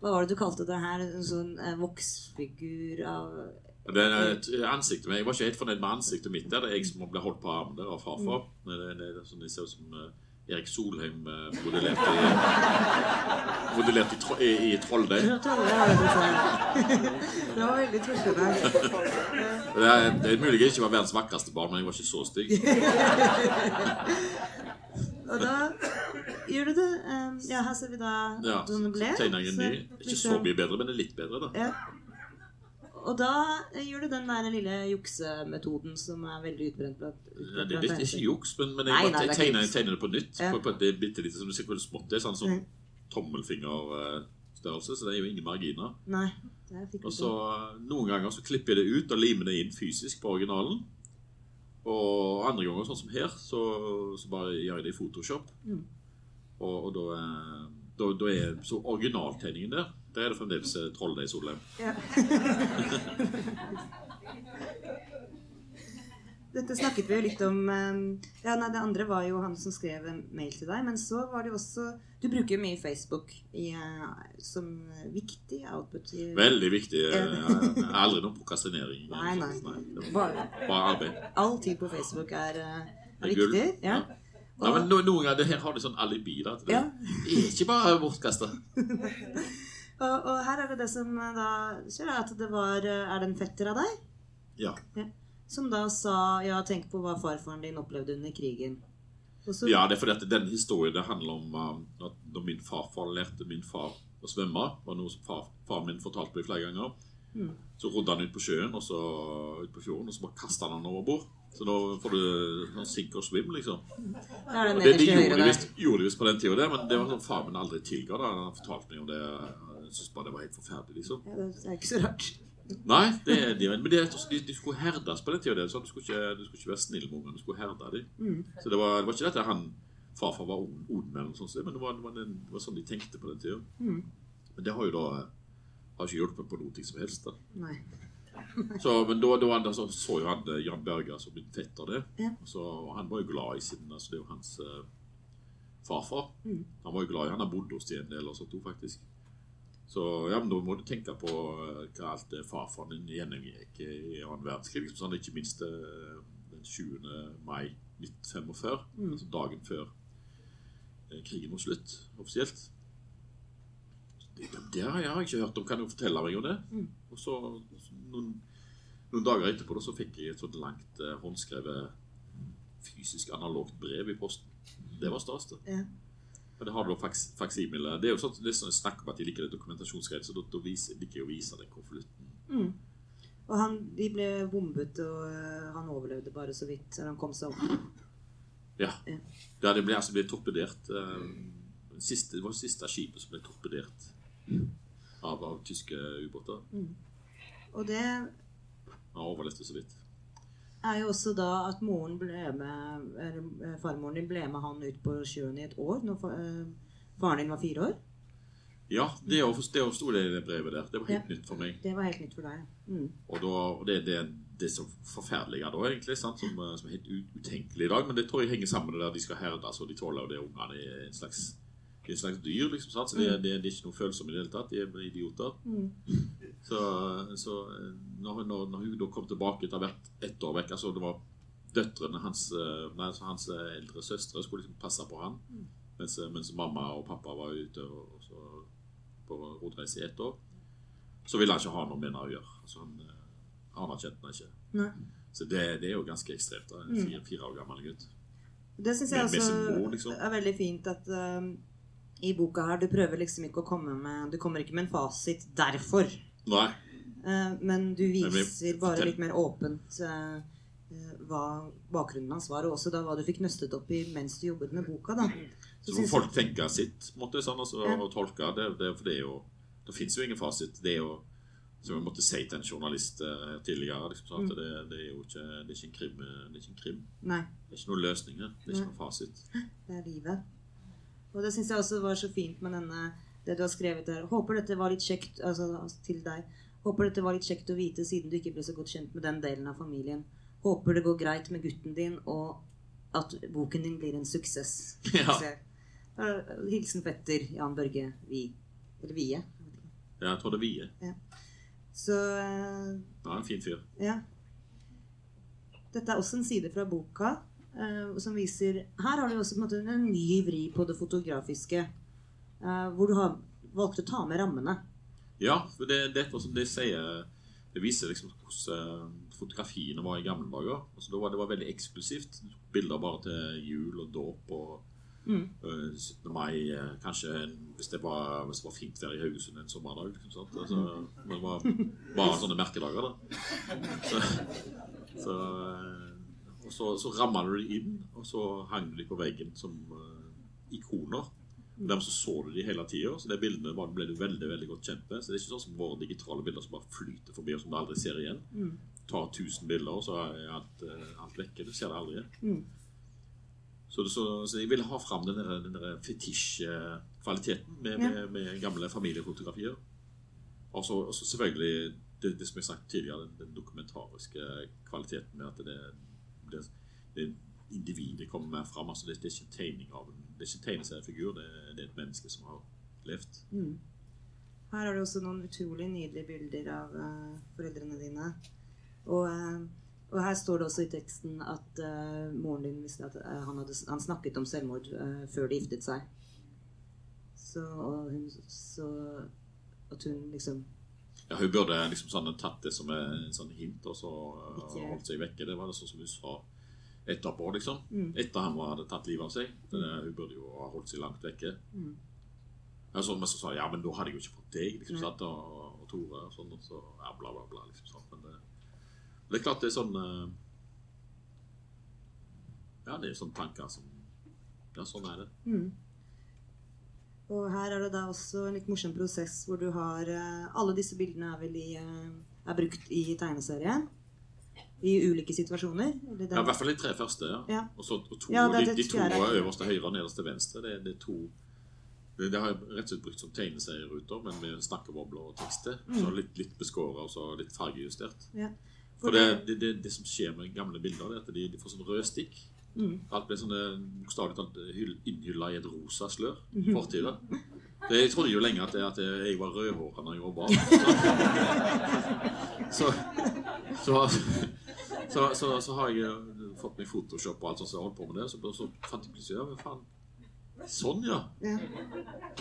[SPEAKER 2] Hva var det du kalte det her? En sånn eh, voksfigur av
[SPEAKER 3] Det er et ansiktet, men Jeg var ikke helt fornøyd med ansiktet mitt. der. Det er jeg som ble holdt på armen der av farfar.
[SPEAKER 2] Mm.
[SPEAKER 3] Det, det, det, sånn, det ser ut som eh, Erik Solheim eh, modellerte i, modellert i, tro, i, i Trolldeig.
[SPEAKER 2] Det var det var veldig treffende.
[SPEAKER 3] Det er, det er mulig jeg ikke var verdens vakreste barn, men jeg var ikke så stygg.
[SPEAKER 2] Og da gjør du det Um, Ja, her ser vi da
[SPEAKER 3] Ja,
[SPEAKER 2] hun
[SPEAKER 3] så
[SPEAKER 2] ble.
[SPEAKER 3] tegner jeg en ny. Ikke så mye bedre, men det litt bedre, da.
[SPEAKER 2] Ja. Og da gjør du den der lille juksemetoden som er veldig utbrent blant
[SPEAKER 3] Nei, det, det er ikke juks, men, men jeg,
[SPEAKER 2] nei, det
[SPEAKER 3] jeg tegner, tegner det på nytt.
[SPEAKER 2] Ja.
[SPEAKER 3] På, på det bitte lite som du ser hvor smått det er. Sånn som
[SPEAKER 2] Mm.
[SPEAKER 3] tommelfinger, eh, størrelse, så det er jo ingen marginer.
[SPEAKER 2] Nei, det
[SPEAKER 3] Og så. Noen ganger så klipper jeg det ut og limer det inn fysisk på originalen. Og andre ganger, sånn som her, så, så bare gjør jeg det i Photoshop.
[SPEAKER 2] Mm.
[SPEAKER 3] Og, og da, er- da, da er så originaltegningen der. Der er det fremdeles eh, i Solheim.
[SPEAKER 2] Ja. Dette snakket vi jo litt om eh, Ja, nei, Det andre var jo han som skrev en mail til deg. Men så var det jo også Du bruker jo mye Facebook i, eh, som viktig output. I,
[SPEAKER 3] Veldig viktig. eh, Jeg har aldri noen prokrastinering.
[SPEAKER 2] Nei, nei.
[SPEAKER 3] nei.
[SPEAKER 2] Bare,
[SPEAKER 3] Bare arbeid.
[SPEAKER 2] all tid på Facebook er, eh,
[SPEAKER 3] er
[SPEAKER 2] viktig.
[SPEAKER 3] gull.
[SPEAKER 2] Ja.
[SPEAKER 3] Ja, men Noen ganger det her har du sånn alibi. da, Det
[SPEAKER 2] Ja.
[SPEAKER 3] er ikke bare bortkasta.
[SPEAKER 2] Og, og her er det det som eh, da skjer, er at det var eh, Er det en fetter av deg?
[SPEAKER 3] Ja.
[SPEAKER 2] Som da sa Ja, tenk på hva farfaren din opplevde under krigen. Så,
[SPEAKER 3] ja, det er fordi at den historien det handler om um, at da min farfar lærte min far å svømme, var noe som far, faren min fortalte meg flere ganger.
[SPEAKER 2] Mm.
[SPEAKER 3] Så rodde han ut på sjøen og så ut på fjorden, og så bare kasta han han over bord. Så da får du sånn sink og swim, liksom.
[SPEAKER 2] Da er det
[SPEAKER 3] det,
[SPEAKER 2] nederst
[SPEAKER 3] de
[SPEAKER 2] til
[SPEAKER 3] gjorde de visst gjorde de visst på den tida, det, men det var sånn faren min aldri tilga. da Han fortalte meg om det. Jeg syntes bare det var helt forferdelig, liksom.
[SPEAKER 2] Ja, det er ikke så rart.
[SPEAKER 3] Nei, det er de, men det de, de skulle herdes på den tida. Det du, du skulle ikke være snill med ungene, du skulle herde dem.
[SPEAKER 2] Mm.
[SPEAKER 3] Så det var, det var ikke dette han farfar var ond, ond eller sånt, men det var, det, var den, det var sånn de tenkte på den tida.
[SPEAKER 2] Mm.
[SPEAKER 3] Men det har jo da har ikke hjulpet på noe som helst. da.
[SPEAKER 2] Nei.
[SPEAKER 3] Så, men da, da, da så, så jo han eh, Jan Berger som min fetter det. Så, han var jo glad i sin altså Det er jo hans uh, farfar.
[SPEAKER 2] Mm.
[SPEAKER 3] Han var jo glad i Han har bodd hos dem en del og sånt òg, faktisk. Så ja, men da må du tenke på eh, hva alt det farfaren din gjennomgikk i annen verdenskrig. Liksom, sånn, ikke minst den 20. mai 1945,
[SPEAKER 2] Mm.
[SPEAKER 3] altså dagen før krigen var slutt, offisielt. Det, det, har jeg ikke hørt om. Kan du fortelle meg om det?
[SPEAKER 2] Mm.
[SPEAKER 3] Og så noen, noen dager etterpå da, så fikk jeg et sånt langt eh, håndskrevet fysisk analogt brev i posten. Det var stas, det.
[SPEAKER 2] Ja.
[SPEAKER 3] Men det har du faks, faksimile. Det er jo sånn, det er sånn snakk om at de liker det dokumentasjonsgreiet, så da, da viser, liker jeg å vise den konvolutten.
[SPEAKER 2] Mm. Og han, de ble bombet, og øh, han overlevde bare så vidt. Han kom seg opp.
[SPEAKER 3] Ja.
[SPEAKER 2] Ja.
[SPEAKER 3] ja det ble altså ble torpedert. eh, siste, det var det siste skipet som ble torpedert av, av tyske ubåter.
[SPEAKER 2] Og det
[SPEAKER 3] Han overlevde så vidt.
[SPEAKER 2] er jo også da at moren ble med eller, øh, farmoren din ble med han ut på sjøen i et år når øh, faren din var fire år.
[SPEAKER 3] Ja, det det sto det i det brevet der. Det var helt
[SPEAKER 2] Ja.
[SPEAKER 3] nytt for meg.
[SPEAKER 2] Det var helt nytt for deg. Mm.
[SPEAKER 3] Og, da, og det, det, det er så forferdelig da, egentlig, sant? Som, eh, som er helt utenkelig i dag. Men det tror jeg henger sammen med det der de skal herdes, og de tåler jo det ungene er en slags, en slags dyr. liksom, sant? Så det, det, det er ikke noe følsomme i det hele tatt. De er idioter.
[SPEAKER 2] Mm.
[SPEAKER 3] Så, så eh, når, når, når hun da kom tilbake etter hvert ett år vekk altså Det var døtrene hans eh, nei, altså hans eh, eldre søstre skulle liksom passe på han. Mens, mens mamma og pappa var ute og, og så, på rundreise i ett år. Så ville han ikke ha noe med henne å gjøre. Altså, han eh, anerkjente henne ikke.
[SPEAKER 2] Nei.
[SPEAKER 3] Så det, det er jo ganske ekstremt. da, En fire, fire år gammel gutt.
[SPEAKER 2] Det syns jeg også
[SPEAKER 3] mor, liksom.
[SPEAKER 2] er veldig fint at øhm, i boka her Du prøver liksom ikke å komme med Du kommer ikke med en fasit 'derfor'.
[SPEAKER 3] Nei.
[SPEAKER 2] Eh, men du viser bare litt mer åpent eh, eh, hva bakgrunnen hans var, og også da hva du fikk nøstet opp i mens du jobbet med boka. da.
[SPEAKER 3] Så så folk tenke sitt på måte, sånn, altså,
[SPEAKER 2] Ja.
[SPEAKER 3] og tolke. Det, det, for det er jo Det fins jo ingen fasit. Det er jo som jeg måtte si til en journalist tidligere liksom, at
[SPEAKER 2] Mm.
[SPEAKER 3] det, det er jo ikke, det er ikke en krim. Det er ikke en krim.
[SPEAKER 2] Nei,
[SPEAKER 3] Det er ikke noen løsninger. Det er ikke noen fasit.
[SPEAKER 2] det er livet. Og det syns jeg også var så fint med denne det du har skrevet her. Håper dette var litt kjekt altså til deg. Håper dette var litt kjekt å vite siden du ikke ble så godt kjent med den delen av familien. Håper det går greit med gutten din, og at boken din blir en suksess.
[SPEAKER 3] Ja.
[SPEAKER 2] Hilsen fetter Jan Børge Vi. Eller Vie.
[SPEAKER 3] Ja, jeg tror det er Vie.
[SPEAKER 2] Så eh,
[SPEAKER 3] Ja, en fin fyr.
[SPEAKER 2] Ja. Dette er også en side fra boka eh, som viser Her har du også på en måte en ny vri på det fotografiske. Eh, hvor du har valgt å ta med rammene.
[SPEAKER 3] Ja, for det, det det sier Det viser liksom hvordan eh, fotografiene var i gamle dager. Altså, det, var, det var veldig eksklusivt. Du tok Bilder bare til jul og dåp og
[SPEAKER 2] Mm.
[SPEAKER 3] eh, 17. mai. eh, Kanskje en, hvis, det var, hvis det var fint vær i Haugesund en sommerdag. Liksom? Altså, det var bare sånne merkedager, da. Så, så, og så, så ramma du de inn, og så hang du de på veggen som uh, ikoner. Dermed så så du de hele tida, så de bildene ble du veldig veldig godt kjent med. Så det er ikke sånn som våre digitale bilder som bare flyter forbi, og som du aldri ser igjen.
[SPEAKER 2] Mm.
[SPEAKER 3] Tar 1000 bilder, og så er alt, eh, alt vekke. Du ser det aldri igjen.
[SPEAKER 2] Mm.
[SPEAKER 3] Så, så, så jeg ville ha fram den der, den der fetisj-kvaliteten med,
[SPEAKER 2] Ja.
[SPEAKER 3] med, med gamle familiefotografier. Og så selvfølgelig det, det som jeg har sagt tidligere, den, den dokumentariske kvaliteten med at det, det, det individet kommer mer fram. Altså det, det er ikke en tegning av en, det er ikke tegneseriefigur, det, det er et menneske som har levd.
[SPEAKER 2] Mm. Her har du også noen utrolig nydelige bilder av uh, foreldrene dine. Og, uh, og her står det også i teksten at uh, moren din visste at han, hadde, han snakket om selvmord før de giftet seg. Så, og hun, så at hun liksom
[SPEAKER 3] Ja, hun burde liksom sånn tatt det som en sånn hint og så holdt seg vekke. Det var det sånn som hun sa etterpå, liksom.
[SPEAKER 2] Mm.
[SPEAKER 3] Etter han hadde tatt livet av seg. Det, hun burde jo ha holdt seg langt vekke.
[SPEAKER 2] Mm.
[SPEAKER 3] Ja, så, men så sa jeg, ja, men da hadde jeg jo ikke fått deg, liksom,
[SPEAKER 2] satt,
[SPEAKER 3] sant, og, og Tore og sånn, og så, ja, bla, bla, bla, liksom sånn. Men det, det er klart det er sånn eh, Ja, det er sånne tanker som Ja, sånn er det.
[SPEAKER 2] Mm. Og her er det da også en litt morsom prosess hvor du har eh, Alle disse bildene er vel i, eh, er brukt i tegneserien. I ulike situasjoner.
[SPEAKER 3] Ja, I hvert fall de tre første, ja.
[SPEAKER 2] Ja.
[SPEAKER 3] Og så to,
[SPEAKER 2] Ja, det det,
[SPEAKER 3] de, de to
[SPEAKER 2] jeg,
[SPEAKER 3] øverst til høyre og nederst til venstre. Det, det to det, har jeg rett og slett brukt som tegneserieruter, men med snakkebobler og tekster. Så litt, litt beskåret og så litt fargejustert.
[SPEAKER 2] Ja.
[SPEAKER 3] For det, det, som skjer med gamle bilder, det er at de, de får sånn rød stikk.
[SPEAKER 2] Mm.
[SPEAKER 3] Alt ble sånne bokstavelig talt hyll- innhylla i et rosa slør.
[SPEAKER 2] Mhm.
[SPEAKER 3] Fortida. Det- Jeg trodde jo lenge at, jeg- at jeg var rødhåra da jeg var barn. Så, så, så, så, så har jeg eh, fått meg Photoshop og alt sånt, så jeg holdt på med det. Så, så fant jeg plutselig ja, faen. Sånn, ja.
[SPEAKER 2] Ja.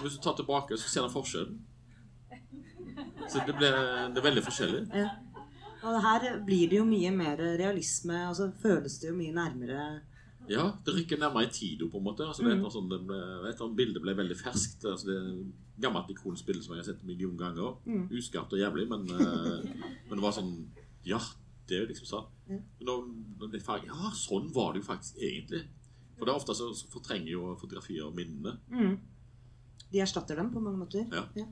[SPEAKER 3] Hvis du tar tilbake, så ser du forskjellen. Så det, ble, det er veldig forskjellig.
[SPEAKER 2] Ja. Og her blir det jo mye mer realisme, og så føles det jo mye nærmere
[SPEAKER 3] Ja, det rykker nærmere i tid på en måte. Altså, annet sånn, det ble, et eller annet ble veldig ferskt. Altså, det er et gammelt ikonisk bilde som jeg har sett en million ganger.
[SPEAKER 2] Mm.
[SPEAKER 3] Uskarpt og jævlig, men, eh, men det var sånn Ja, det er jo liksom sånn. Mm. Når, når det er ja, sånn var det jo faktisk egentlig. For det er ofte så, så fortrenger jo fotografier minnene.
[SPEAKER 2] mm. De erstatter dem på mange måter.
[SPEAKER 3] Ja.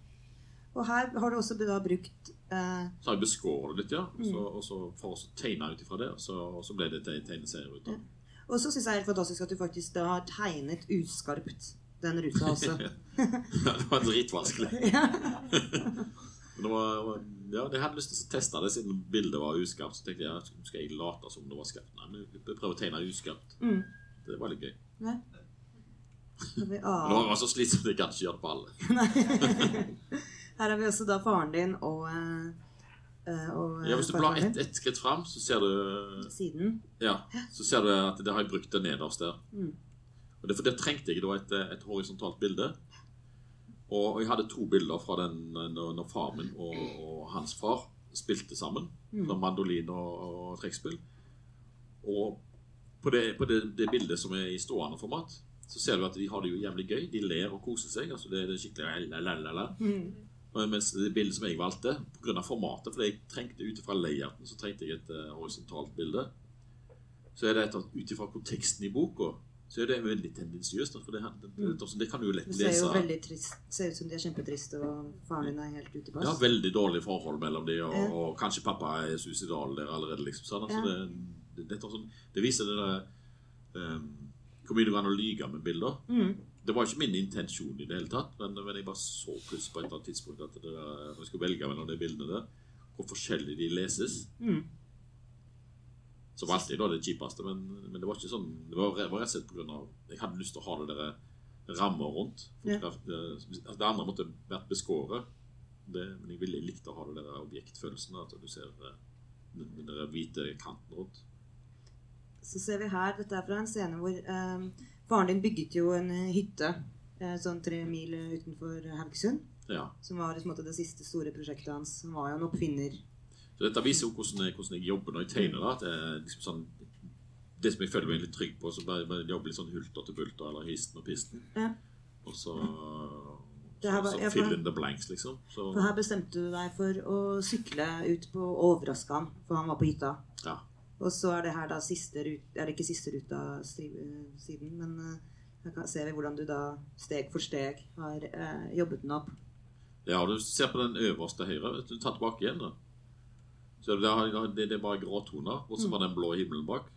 [SPEAKER 2] Og her har du også da brukt eh,
[SPEAKER 3] Så har jeg beskåret det litt, ja. Og så,
[SPEAKER 2] Mm.
[SPEAKER 3] og så for å tegne ut ifra det, og så, og så ble det te- tegneserieruter.
[SPEAKER 2] Ja. Og så syns jeg det er helt fantastisk at du faktisk da har tegnet uskarpt den ruta også.
[SPEAKER 3] ja, det var dritvanskelig. Men det var, ja, jeg hadde lyst til å teste det siden bildet var uskarpt. Så tenkte jeg at skal jeg late som det var skarpt. Nei, prøver å tegne uskarpt.
[SPEAKER 2] mm.
[SPEAKER 3] Det var litt gøy.
[SPEAKER 2] Nei.
[SPEAKER 3] Men det var så slitsomt jeg kan ikke gjøre det på alle.
[SPEAKER 2] Her har vi også da faren din og, eh, eh, og
[SPEAKER 3] Ja, Hvis du
[SPEAKER 2] eh,
[SPEAKER 3] blar ett et skritt fram, så ser du.
[SPEAKER 2] Siden.
[SPEAKER 3] Ja, så ser du at det har jeg brukt det nederst der.
[SPEAKER 2] Mm.
[SPEAKER 3] Og det, For det trengte jeg da et, et horisontalt bilde. Og jeg hadde to bilder fra den når, når far min og, og hans far spilte sammen.
[SPEAKER 2] Mm.
[SPEAKER 3] Mandolin og, og trekkspill. Og på, det, på det, det bildet som er i stående format, så ser du at de har det jo jævlig gøy. De ler og koser seg. altså Det, det er skikkelig la-la-la.
[SPEAKER 2] Mm.
[SPEAKER 3] Mens det bildet som jeg valgte, pga. formatet, fordi jeg trengte ut ifra layouten, så trengte jeg et uh, horisontalt bilde. Så er det et ut ifra konteksten i boka, så er det veldig tendensiøst. For det, det, det, det kan du jo lett
[SPEAKER 2] Det ser
[SPEAKER 3] lese.
[SPEAKER 2] jo veldig trist ser ut som de er kjempetriste, og faren din er helt ute i
[SPEAKER 3] Ja,
[SPEAKER 2] pass.
[SPEAKER 3] veldig dårlig forhold mellom de, og,
[SPEAKER 2] Ja.
[SPEAKER 3] og kanskje pappa er suicidal der allerede. liksom sånn. Altså,
[SPEAKER 2] Ja.
[SPEAKER 3] det, det, dette sånn, det viser det der um, hvor mye det går an å lyge med bilder.
[SPEAKER 2] Mm.
[SPEAKER 3] Det var ikke min intensjon i det hele tatt, men, men jeg bare så plutselig på et eller annet tidspunkt at når jeg skulle velge mellom de bildene der, hvor forskjellig de leses.
[SPEAKER 2] Mm.
[SPEAKER 3] Som alltid da det kjipeste, men, men det var ikke sånn Det var, var rett og slett av Jeg hadde lyst til å ha det der rammer rundt.
[SPEAKER 2] Ja.
[SPEAKER 3] Det, altså det andre måtte vært beskåret, det, men jeg ville likte å ha det der objektfølelsen. At du ser eh, den, den der hvite kanten rundt.
[SPEAKER 2] Så ser vi her, dette er fra en scene hvor eh, faren din bygget jo en eh, hytte eh, sånn tre mil utenfor Haugesund.
[SPEAKER 3] Ja.
[SPEAKER 2] Som var måte, det siste store prosjektet hans. Han var jo en oppfinner.
[SPEAKER 3] Så dette viser jo hvordan jeg, hvordan jeg jobber når jeg tegner. Da, at det, er liksom sånn, det som jeg føler meg litt trygg på, så bare, bare jobbe litt sånn hulter til bulter, eller histen og pisten.
[SPEAKER 2] Ja.
[SPEAKER 3] Og så,
[SPEAKER 2] var-
[SPEAKER 3] så
[SPEAKER 2] for-
[SPEAKER 3] fill in the blanks, liksom. Så,
[SPEAKER 2] For her bestemte du deg for å sykle ut på og overraske han, for han var på hytta.
[SPEAKER 3] ja.
[SPEAKER 2] Og så er det her da siste ruta Er det ikke siste ruta eh, siden, men eh, Her ser vi hvordan du da steg for steg har eh, jobbet den opp.
[SPEAKER 3] Ja, du ser på den øverste høyre. Du tar tilbake igjen, da. Så det, det, det er bare gråtoner, og så bare den blå himmelen bak.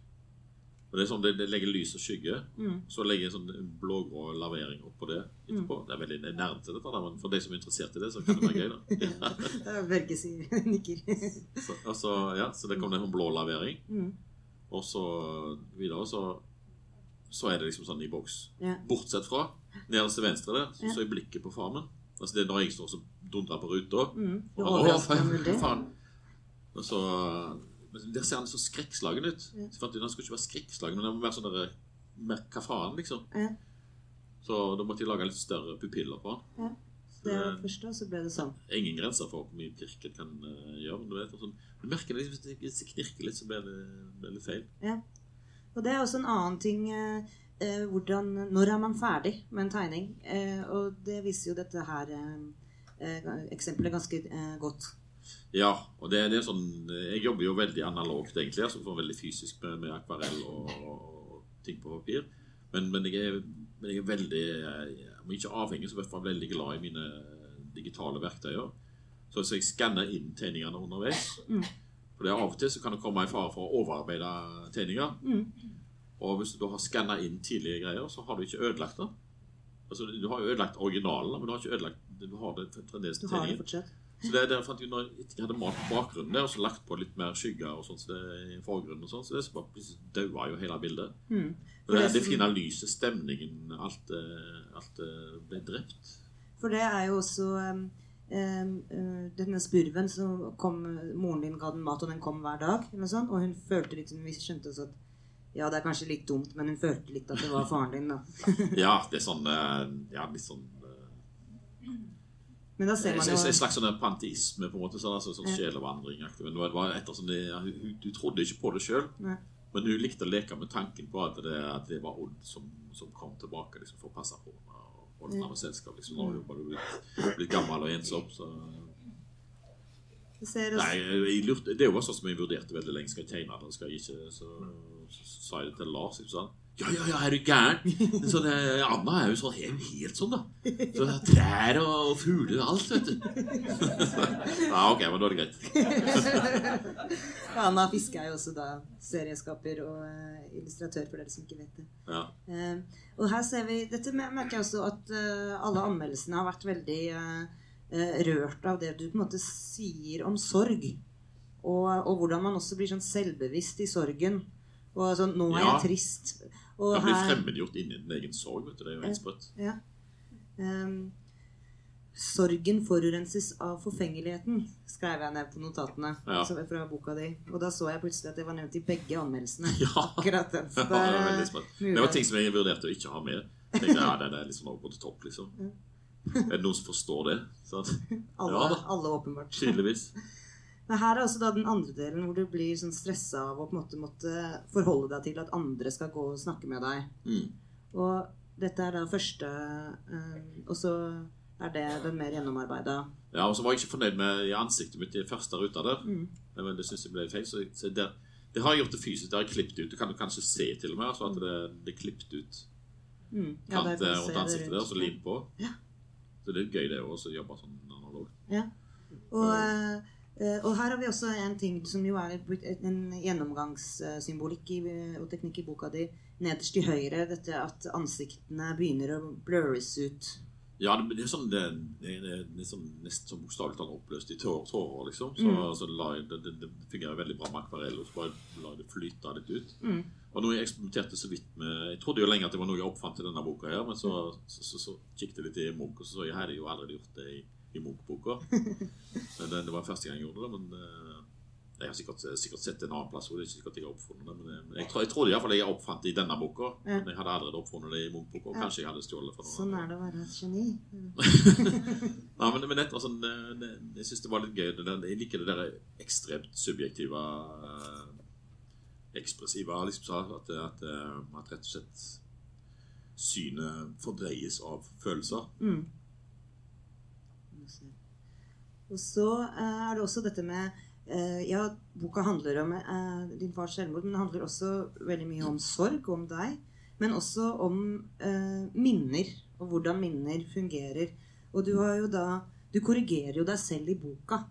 [SPEAKER 3] Og Det er sånn, det, det legger lys og skygge.
[SPEAKER 2] Mm.
[SPEAKER 3] Så legger jeg sånn en blågrå lavering oppå det etterpå. Det er veldig til dette, da, men for de som er interessert i det, så kan det være gøy. da.
[SPEAKER 2] Ja, Børge sier nikker.
[SPEAKER 3] Så, altså, ja, så det kom det en blå lavering.
[SPEAKER 2] Mm.
[SPEAKER 3] Og så videre så, så er det liksom sånn i boks.
[SPEAKER 2] Ja.
[SPEAKER 3] Bortsett fra nederst til venstre der, så, så er blikket på farmen. Altså Det er når jeg står og dundrer på ruta.
[SPEAKER 2] Mm.
[SPEAKER 3] Og han, «Å, faen, faen. Og så Der ser han så skrekkslagen ut.
[SPEAKER 2] Ja.
[SPEAKER 3] For ut Han skulle ikke være skrekkslagen, men det må være sånn der mer Hva faen, liksom.
[SPEAKER 2] Ja.
[SPEAKER 3] Så da måtte jeg lage litt større pupiller på han.
[SPEAKER 2] Ja. Det var først da, så ble det sånn.
[SPEAKER 3] Ingen grenser for hvor mye Pirket kan uh, gjøre. Men du vet, sånn, du merker det, hvis det- knirker litt, så blir det, blir det feil.
[SPEAKER 2] Og det er også en annen ting Uh, eh, hvordan, Når er man ferdig med en tegning? Eh, og det viser jo dette her eh, eh, eksempelet ganske godt.
[SPEAKER 3] Ja, og det, det er sånn Jeg jobber jo veldig analogt, egentlig. altså for Veldig fysisk med, med akvarell og, og ting på papir. Men, men, jeg er, men jeg er veldig Om ikke avhengig, så i hvert fall veldig glad i mine digitale verktøyer. Så, så jeg skanner inn tegningene underveis.
[SPEAKER 2] Mm.
[SPEAKER 3] For det er Av og til så kan det komme i fare for å overarbeide tegninger.
[SPEAKER 2] Mm.
[SPEAKER 3] Og hvis du har skanna inn tidlige greier, så har du ikke ødelagt det. Altså, Du har jo ødelagt originalen, men du har ikke ødelagt du har det fremdeles
[SPEAKER 2] Du har det fortsatt.
[SPEAKER 3] Så det, det fant jeg når jeg hadde malt bakgrunnen der, og så lagt på litt mer skygger og sånt, så det er i forgrunnen og sånn, så det så bare plutselig daua jo hele bildet.
[SPEAKER 2] Mm.
[SPEAKER 3] Det,
[SPEAKER 2] det
[SPEAKER 3] det fine lyset, stemningen, alt, eh, alt eh, ble drept.
[SPEAKER 2] For det er jo også um, um, denne spurven som kom Moren din ga den mat, og den kom hver dag. Sånt, og hun følte litt Vi skjønte også at ja, det er kanskje litt dumt, men hun følte litt at det var faren din. da.
[SPEAKER 3] Ja, det er sånn Ja, litt sånn
[SPEAKER 2] Men da ser
[SPEAKER 3] En
[SPEAKER 2] jo...
[SPEAKER 3] en slags sånn panteisme, på en måte. Sånn, altså, sånn sjelevandringaktig. Men det var etter sånn det, hun, hun- trodde ikke på det sjøl, men hun likte å leke med tanken på at det, at det var Odd som, som kom tilbake liksom, for å passe på henne og holde henne med selskap. Liksom. Nå har hun blitt, blitt gammel og ensom, så Nei, jeg lurte, det var sånn som jeg vurderte veldig lenge. Skal jeg tegne eller skal jeg ikke? Så, så, sa jeg det til Lars. Ikke sant? Ja, ja, ja, er du gæren? Så det, Anna er jo sånn, helt, helt sånn, da. Så trær og, og fugler og alt, vet du. ja, ok, men da er det greit.
[SPEAKER 2] Anna Fiske er jo også da serieskaper og eh, illustratør, for dere som ikke vet det.
[SPEAKER 3] Ja.
[SPEAKER 2] Eh, og her ser vi Dette merker jeg også at eh, alle anmeldelsene har vært veldig rørt av det du på en måte sier om sorg. Og, og hvordan man også blir sånn selvbevisst i sorgen. Og sånn 'Nå er
[SPEAKER 3] Ja.
[SPEAKER 2] jeg trist'. Og
[SPEAKER 3] Kan bli
[SPEAKER 2] her-
[SPEAKER 3] fremmedgjort inni din egen sorg, vet du. Det er jo helt sprøtt.
[SPEAKER 2] Ja. Um, sorgen forurenses av forfengeligheten, skrev jeg ned på notatene
[SPEAKER 3] Ja.
[SPEAKER 2] fra boka di. Og da så jeg plutselig at det var nevnt i begge anmeldelsene.
[SPEAKER 3] Ja.
[SPEAKER 2] Akkurat den. Så
[SPEAKER 3] Ja,
[SPEAKER 2] det
[SPEAKER 3] det var. Det ting som jeg vurderte å ikke ha med. Jeg tenkte, ja, den er liksom sånn over på topp, liksom. Er det noen som forstår det? Sant?
[SPEAKER 2] alle, alle åpenbart.
[SPEAKER 3] Tydeligvis.
[SPEAKER 2] Men her er også da den andre delen hvor du blir sånn stressa av å på en måte måtte forholde deg til at andre skal gå og snakke med deg.
[SPEAKER 3] Mm.
[SPEAKER 2] Og dette er da første eh, Og så er det den mer gjennomarbeida.
[SPEAKER 3] Ja, og så var jeg ikke fornøyd med i ansiktet mitt i første ruta der.
[SPEAKER 2] Mm.
[SPEAKER 3] Men det syns jeg ble feil. Så, så der, det har jeg gjort det fysisk. Det har jeg klippet ut. Du kan kanskje se til og med. Altså at det, det er klippet ut
[SPEAKER 2] Mm.
[SPEAKER 3] kant eh,
[SPEAKER 2] ser
[SPEAKER 3] rundt
[SPEAKER 2] det
[SPEAKER 3] ansiktet der, og så lim på.
[SPEAKER 2] Ja.
[SPEAKER 3] Så det er gøy, det også, å jobbe sånn analogt.
[SPEAKER 2] Og, eh, og her har vi også en ting som jo er en gjennomgangssymbolikk og teknikk i boka di. Nederst til høyre dette at ansiktene begynner å blurres ut.
[SPEAKER 3] Ja, det, er sånn det, det, det, det er sånn, nesten sånn bokstavelig talt oppløst i tårer, tårer liksom. Så,
[SPEAKER 2] Mm.
[SPEAKER 3] så la jeg, det, det, fungerer veldig bra med akvarell, og så bare la jeg det flyte litt ut.
[SPEAKER 2] Mm.
[SPEAKER 3] Og noe jeg eksperimenterte så vidt med Jeg trodde jo lenge at det var noe jeg oppfant i denne boka, her, men så, så, så, så kikket jeg litt i Munch, og så så jeg hadde jo allerede gjort det i, i Munch-boka. Det, det var første gang jeg gjorde det. men... eh, jeg har sikkert, sikkert sett det en annen plass, og det er ikke sikkert jeg har oppfunnet det. Men jeg, jeg, tror- jeg trodde iallfall jeg oppfant det i denne boka.
[SPEAKER 2] Ja.
[SPEAKER 3] Men jeg hadde allerede oppfunnet det i Munch-boka.
[SPEAKER 2] Ja.
[SPEAKER 3] kanskje jeg hadde stjålet fra noen
[SPEAKER 2] Sånn er det å være et geni.
[SPEAKER 3] Nei, men, men etter, sånn, det, jeg syns det var litt gøy. Det, jeg liker det der ekstremt subjektive eh, Ekspressive, liksom, at, at, eh, at rett og slett synet fordreies av følelser.
[SPEAKER 2] Mm. Og så eh, er det også dette med eh, Ja, boka handler om eh, din fars selvmord, men det handler også veldig mye om sorg, om deg. men også om minner, og hvordan minner fungerer. Og du har jo da Du korrigerer jo deg selv i boka.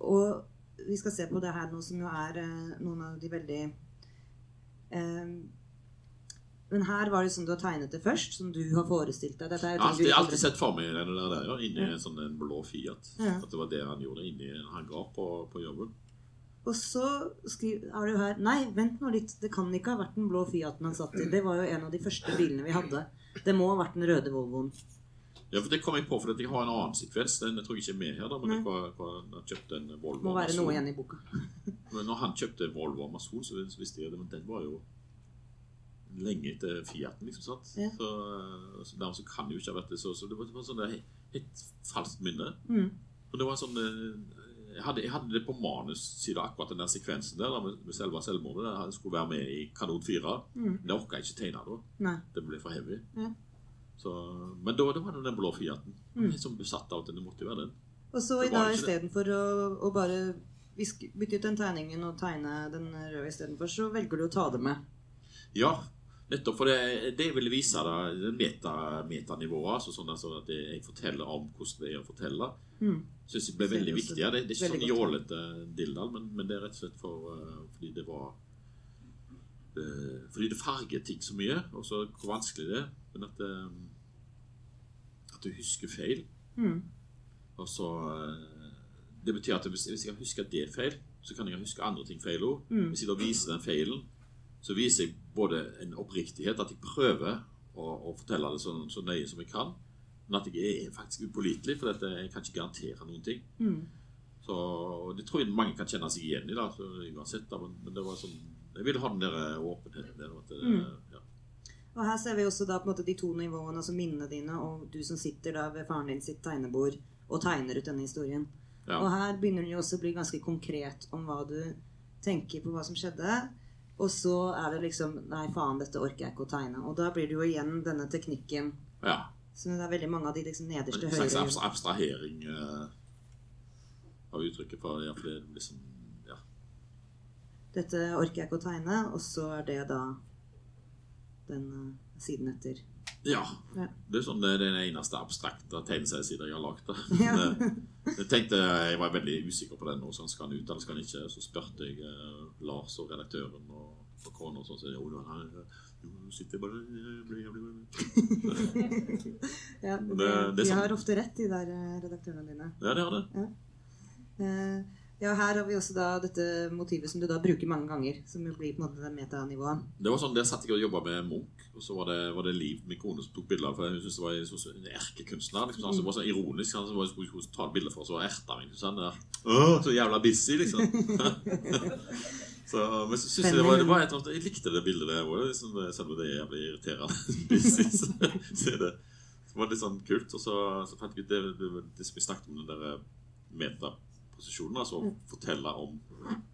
[SPEAKER 2] Og vi skal se på det her nå, som jo er noen av de veldig Men her var det som du har tegnet det først, som du har forestilt deg. Dette er
[SPEAKER 3] Jeg har alltid, alltid sett for meg det der, ja, inni en sånn en blå Fiat.
[SPEAKER 2] Ja.
[SPEAKER 3] At det var det han gjorde inni en hangar på, på jobben.
[SPEAKER 2] Og så har du her Nei, vent nå litt. Det kan ikke ha vært den blå Fiaten han satt i. Det var jo en av de første bilene vi hadde. Det må ha vært den røde Volvoen.
[SPEAKER 3] Ja, for Det kom jeg på fordi jeg har en annen sekvens. Den jeg tror jeg ikke er med her. da, men jeg var, var, han kjøpte en Volvo
[SPEAKER 2] Må være noe igjen i boka.
[SPEAKER 3] Men når han kjøpte Volvo Amazon, så visste jeg det, men den var jo lenge etter Fiaten, liksom. sant?
[SPEAKER 2] Ja.
[SPEAKER 3] Så, så dermed så kan det jo ikke ha vært det. Så, så det var, det var sånn det, helt falskt minne.
[SPEAKER 2] Mm.
[SPEAKER 3] Og det var sånn eh, jeg hadde, jeg hadde det på manussida, akkurat den der sekvensen der med, med selve selvmordet. Der jeg skulle være med i Kanon 4.
[SPEAKER 2] Mm.
[SPEAKER 3] Det orka jeg ikke tegne da.
[SPEAKER 2] Nei.
[SPEAKER 3] Det ble for heavy.
[SPEAKER 2] Ja.
[SPEAKER 3] Så, men da, det var det den blå Fiaten.
[SPEAKER 2] Mm.
[SPEAKER 3] Sånn besatt av at det måtte være den.
[SPEAKER 2] Og så i dag istedenfor å, å bare bytte ut den tegningen og tegne den røde istedenfor, så velger du å ta det med.
[SPEAKER 3] Ja, nettopp. For det, det ville vise det meta, metanivået, altså sånn at jeg forteller om hvordan det er å fortelle,
[SPEAKER 2] Mm.
[SPEAKER 3] syns det ble veldig
[SPEAKER 2] det
[SPEAKER 3] viktig. Det, det er ikke sånn jålete dilldall, men, men det er rett og slett for, eh, fordi det var eh, Fordi det farger ting så mye, og så hvor vanskelig det er. Men at, eh, at du husker feil.
[SPEAKER 2] Mm.
[SPEAKER 3] Og så Det betyr at hvis, hvis jeg kan huske det feil, så kan jeg huske andre ting feil òg.
[SPEAKER 2] Mm.
[SPEAKER 3] Hvis jeg da viser den feilen, så viser jeg både en oppriktighet, at jeg prøver å, å fortelle det så, så nøye som jeg kan, men at jeg er faktisk upålitelig, for dette, jeg kan ikke garantere noen ting.
[SPEAKER 2] Mm.
[SPEAKER 3] Så og Det tror jeg mange kan kjenne seg igjen i, da, så uansett. Da, men, men det var sånn Jeg ville ha den der eh, åpenheten der. At det,
[SPEAKER 2] Mm.
[SPEAKER 3] ja.
[SPEAKER 2] Og her ser vi også da på en måte de to nivåene, altså minnene dine og du som sitter da ved faren din sitt tegnebord og tegner ut denne historien.
[SPEAKER 3] Ja.
[SPEAKER 2] Og her begynner den jo også å bli ganske konkret om hva du tenker på hva som skjedde. Og så er det liksom Nei, faen, dette orker jeg ikke å tegne. Og da blir det jo igjen denne teknikken
[SPEAKER 3] ja.
[SPEAKER 2] Så det er veldig mange av de liksom nederste
[SPEAKER 3] En slags
[SPEAKER 2] høyre
[SPEAKER 3] abstra- abstrahering uh, av uttrykket. For, ja, er liksom ja.
[SPEAKER 2] Dette orker jeg ikke å tegne, og så er det da den uh, siden etter.
[SPEAKER 3] Ja.
[SPEAKER 2] Ja.
[SPEAKER 3] Det er sånn det er den eneste abstrakte tegneseriesida jeg har lagd.
[SPEAKER 2] Ja.
[SPEAKER 3] Eh, Jeg tenkte, jeg var veldig usikker på den. nå, Skal han ut eller skal han ikke? Så spurte jeg eh, Lars og redaktøren og, kona, og sånn, så jo, han, jo, sitter bare blir, blir,
[SPEAKER 2] Ja,
[SPEAKER 3] Det-
[SPEAKER 2] det,
[SPEAKER 3] det
[SPEAKER 2] De
[SPEAKER 3] sånn-
[SPEAKER 2] har ofte rett, de der eh, redaktørene dine.
[SPEAKER 3] Ja, de har det.
[SPEAKER 2] Eh, ja, her har vi også da dette motivet som du da bruker mange ganger, som blir på en måte metanivået.
[SPEAKER 3] Det var sånn, Der satt jeg og jobba med Munch, og så var det, var det Liv, min kone, som tok bilder. For hun syntes det var en, sånn- erkekunstner. Liksom, sånn, så det var sånn ironisk. Han som var- skulle ta et bilde for så erta meg. Liksom, sånn, der. Åh, så jævla busy, liksom. så, men så synes jeg det var, det var et, Jeg likte det bildet der òg, liksom, selv om det er jævlig irriterende. busy, så, så det så var det litt sånn kult. Og så, så fant vi ut det, det, det som vi snakket om, den der metaposisjonen. Altså fortelle om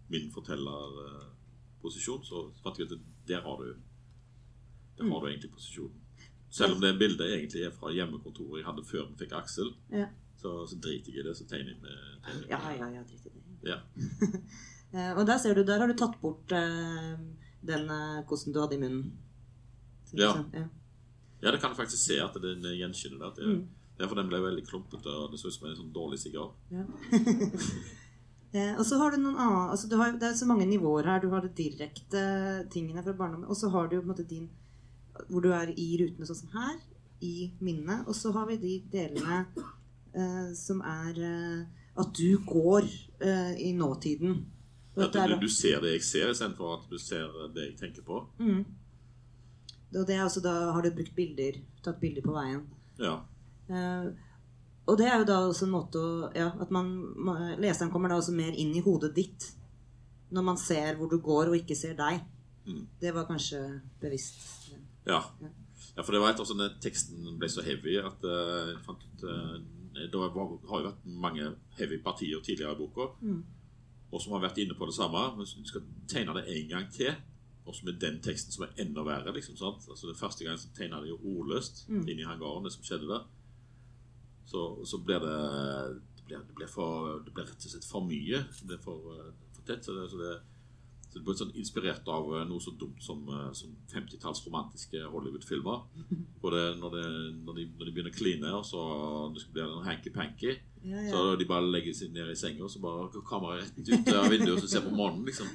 [SPEAKER 3] min fortellerposisjon. Så fant jeg at der har du Der har du egentlig posisjonen. Selv om det bildet egentlig er fra hjemmekontoret jeg hadde før vi fikk Aksel,
[SPEAKER 2] Ja,
[SPEAKER 3] så, så driter jeg i det. Så tegner jeg med
[SPEAKER 2] ja, ja, ja drit i det.
[SPEAKER 3] Ja.
[SPEAKER 2] Eh, og der ser du, der har du tatt bort uh, den eh, kosten du hadde i munnen.
[SPEAKER 3] Ja.
[SPEAKER 2] ja.
[SPEAKER 3] ja, det kan jeg faktisk se at den gjenkjenner. Det,
[SPEAKER 2] Mm.
[SPEAKER 3] Ja, for den ble veldig klumpete, og det så ut som en sånn dårlig sigar.
[SPEAKER 2] Ja. eh, og så har du noen annen altså du har, Det er så mange nivåer her. Du har det direkte tingene fra barndommen. Og så har du jo på en måte din Hvor du er i rutene sånn som her. I minnet. Og så har vi de delene eh, som er eh, at du går eh, i nåtiden. Er-
[SPEAKER 3] du, du ser det jeg ser, istedenfor at du ser det jeg tenker på.
[SPEAKER 2] Mm. Og det er også da har du brukt bilder, tatt bilder på veien.
[SPEAKER 3] Ja.
[SPEAKER 2] Eh, og det er jo da også en måte å Ja, at man Leseren kommer da også mer inn i hodet ditt. Når man ser hvor du går, og ikke ser deg.
[SPEAKER 3] Mm.
[SPEAKER 2] Det var kanskje bevisst.
[SPEAKER 3] Ja.
[SPEAKER 2] Ja.
[SPEAKER 3] ja, for det var etter sånn at teksten ble så heavy at eh, jeg fant ut eh, Det har jo vært mange heavy partier tidligere i boka,
[SPEAKER 2] Mm.
[SPEAKER 3] og som har vært inne på det samme. Men du skal tegne det en gang til, og så med den teksten som er enda verre liksom? Altså det Første gang så tegna de jo ordløst
[SPEAKER 2] Mm.
[SPEAKER 3] inn i hangaren, det som skjedde der. Så, så blir det det blir, det, blir for, det blir rett og slett for mye. Det blir for, eh, for tett. Så det, så det, Så det ble sånn inspirert av eh, noe så dumt som, eh, som 50-talls romantiske Hollywood-filmer. Når, når, når de begynner å kline, og så det skal bli en hanky-panky,
[SPEAKER 2] Ja,
[SPEAKER 3] så de bare legger seg ned i senga, og så bare går kameraet rett ut av vinduet og så ser på månen, liksom.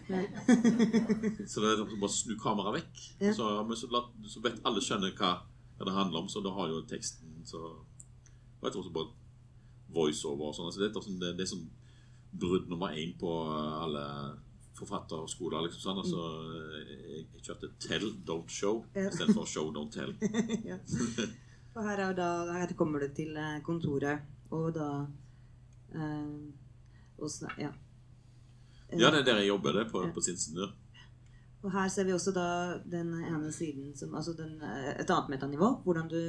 [SPEAKER 3] Så det er sånn, bare snu kameraet vekk.
[SPEAKER 2] Ja.
[SPEAKER 3] Så, så, vet alle skjønner hva det handler om, så da har jo teksten så Og jeg tror også bare voiceover og sånn. Altså det, er sånn, det, det er sånn brudd nummer én på eh, alle forfatterskoler. liksom sånn. Altså, jeg, jeg kjørte 'tell, don't show'
[SPEAKER 2] Ja.
[SPEAKER 3] istedenfor 'show, don't tell'.
[SPEAKER 2] ja. Og her, er da, her kommer du til eh, kontoret, og da eh, og sna- ja.
[SPEAKER 3] Ja, det er der jeg jobber, det, på,
[SPEAKER 2] Ja.
[SPEAKER 3] på Sinsendur.
[SPEAKER 2] Og her ser vi også da den ene siden som Altså den, eh, et annet metanivå. Hvordan du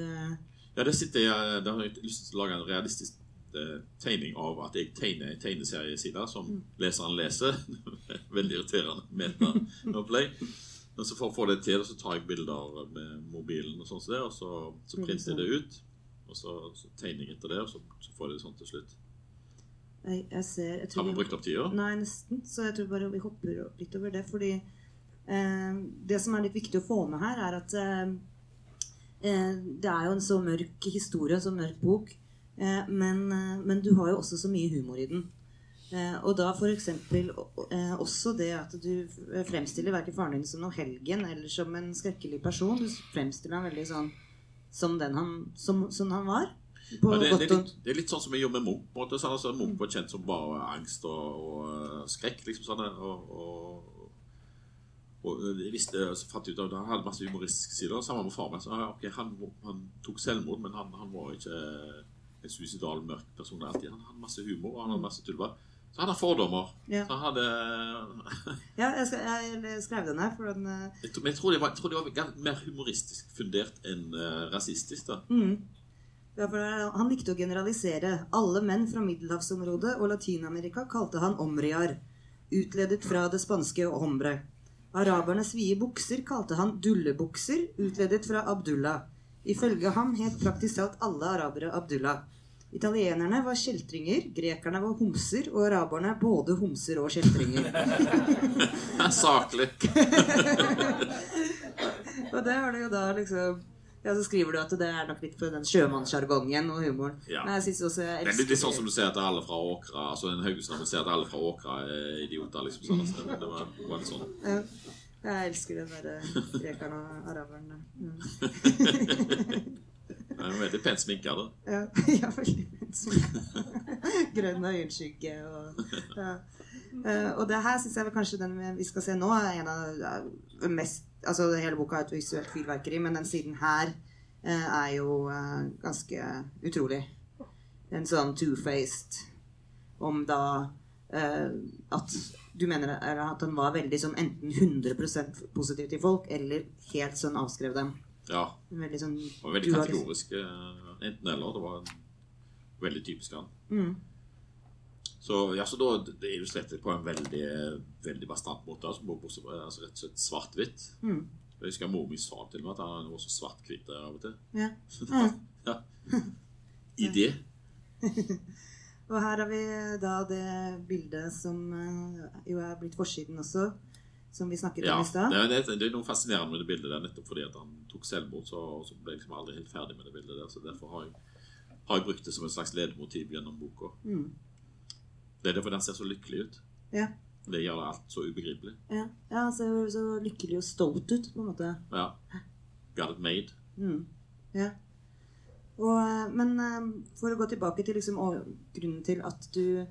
[SPEAKER 3] Ja, det, sitter jeg Der har jeg lyst til å lage en realistisk eh, tegning av at jeg tegner en tegneserieside som
[SPEAKER 2] Mm.
[SPEAKER 3] leseren leser. Veldig irriterende meta-opplegg. Men så for å få det til, så tar jeg bilder med mobilen, og sånn som det, og så, så printer jeg det ut. Og så, så tegner jeg etter det, og så, så får jeg det sånn til slutt.
[SPEAKER 2] jeg, jeg ser jeg
[SPEAKER 3] Har
[SPEAKER 2] tror
[SPEAKER 3] vi brukt opp tida?
[SPEAKER 2] Nei, nesten. Så jeg tror bare vi hopper litt over det. Fordi eh, det som er litt viktig å få med her, er at eh, eh, det er jo en så mørk historie, en så mørk bok. Eh, men, eh, men du har jo også så mye humor i den. Eh, og da f.eks. Eh, også det at du fremstiller verken faren din som noen helgen eller som en skrekkelig person. Du fremstiller ham veldig sånn som den han, som, som han var. På
[SPEAKER 3] Ja, det, det, er litt, det er litt sånn som vi gjør med Munch. på en måte, sånn, altså, Munch var kjent som bare angst og, og eh, skrekk. liksom sånn, og, og, og jeg visste, så fant jeg ut at Han hadde masse humoristiske sider. Sammen med faren min. Så, ja, ok, han, han tok selvmord, men han, han var ikke en suicidal, mørk person alltid. Han hadde masse humor og han hadde masse tullball. Så han hadde fordommer.
[SPEAKER 2] Ja.
[SPEAKER 3] Så han hadde
[SPEAKER 2] Ja, jeg, skal, jeg skrev den her, for den uh...
[SPEAKER 3] jeg tror, Men jeg tror det var, jeg tror det var mer humoristisk fundert enn uh, rasistisk. da
[SPEAKER 2] mm. Han likte å generalisere. Alle menn fra middelhavsområdet og Latin-Amerika kalte han omriar, utledet fra det spanske hombre. Arabernes vide bukser kalte han dullebukser, utledet fra Abdullah. Ifølge ham het praktisk talt alle arabere Abdullah. Italienerne var kjeltringer, grekerne var homser, og araberne både homser og kjeltringer.
[SPEAKER 3] Saklig.
[SPEAKER 2] Og det har du jo da liksom Ja, så skriver du at det er nok litt for den sjømannssjargongen og humoren.
[SPEAKER 3] Ja.
[SPEAKER 2] Men jeg synes også jeg
[SPEAKER 3] Det er litt, sånn som du sier at alle fra Åkra Altså en Haugesund sier at alle fra Åkra er idioter. liksom sånn, det, var, var sånn
[SPEAKER 2] ja, Jeg elsker den derre grekerne og araberne. Mm.
[SPEAKER 3] Hun er veldig pent sminka, da.
[SPEAKER 2] Ja, ja veldig fint. Grønn øyenskygge og ja. Eh, Og det her syns jeg vel kanskje den vi skal se nå, er en av de mest Altså hele boka er et visuelt fyrverkeri, men den siden her eh, er jo eh, ganske utrolig. En sånn two-faced om da eh, at du mener at han var veldig sånn enten 100 positiv til folk, eller helt sånn avskrev dem.
[SPEAKER 3] Ja.
[SPEAKER 2] Veldig sånn
[SPEAKER 3] det var veldig kategorisk. eh, Enten eller. Det var veldig typisk han.
[SPEAKER 2] Mm.
[SPEAKER 3] Så, ja, så da det illustrerte det på en veldig veldig bastant måte. Altså, altså rett og slett svart-hvitt.
[SPEAKER 2] Mm.
[SPEAKER 3] Jeg husker mor mi sa til meg at han var så svart-hvitt av og til.
[SPEAKER 2] Ja. Mm.
[SPEAKER 3] ja. I det.
[SPEAKER 2] Og her har vi da det bildet som eh, jo er blitt forsiden også, som vi snakket
[SPEAKER 3] Ja,
[SPEAKER 2] om i stad.
[SPEAKER 3] det, er- det er noe fascinerende med det bildet der, nettopp fordi at han tok selvmord. Så, så ble jeg liksom aldri helt ferdig med det bildet der. Så derfor har jeg, har jeg brukt det som et slags ledemotiv gjennom boka.
[SPEAKER 2] Mm.
[SPEAKER 3] Det er derfor den ser så lykkelig ut.
[SPEAKER 2] Ja.
[SPEAKER 3] Det gjør alt så ubegripelig.
[SPEAKER 2] Ja, ja han ser så lykkelig og stolt ut, på en måte.
[SPEAKER 3] Ja. Got it made.
[SPEAKER 2] Mm. Ja. Og, eh, men eh, for å gå tilbake til liksom, grunnen til at du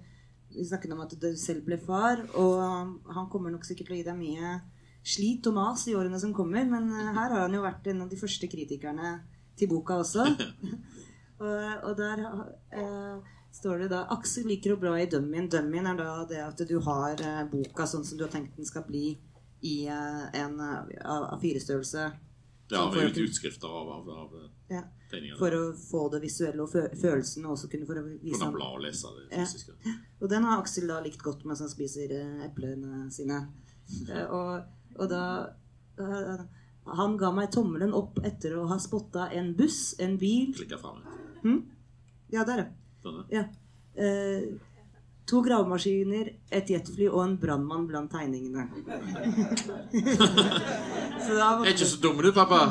[SPEAKER 2] Vi snakket om at du selv ble far, og eh, han kommer nok sikkert til å gi deg mye slit og mas i årene som kommer, men her har han jo vært en av de første kritikerne til boka også. og, og der eh, står det da Aksel liker å bla i Dummien. Dummien er da det at du har eh, boka sånn som du har tenkt den skal bli i eh, en eh, A4-størrelse.
[SPEAKER 3] Ja,
[SPEAKER 2] Sånn
[SPEAKER 3] med utskrifter av, av, av
[SPEAKER 2] Ja.
[SPEAKER 3] tegningene.
[SPEAKER 2] For å få det visuelle og fø følelsen, og også kunne for å vise ham.
[SPEAKER 3] bla og lese det
[SPEAKER 2] Ja. Og den har Aksel da likt godt mens han spiser eh, eplene sine. Og, og da uh, Han ga meg tommelen opp etter å ha spotta en buss, en bil
[SPEAKER 3] Klikka fram.
[SPEAKER 2] Hmm? Ja, der, ja. Ja. Eh, To gravemaskiner, et jetfly og en brannmann blant tegningene. så, da
[SPEAKER 3] Er
[SPEAKER 2] måtte,
[SPEAKER 3] ikke så dum du, pappa.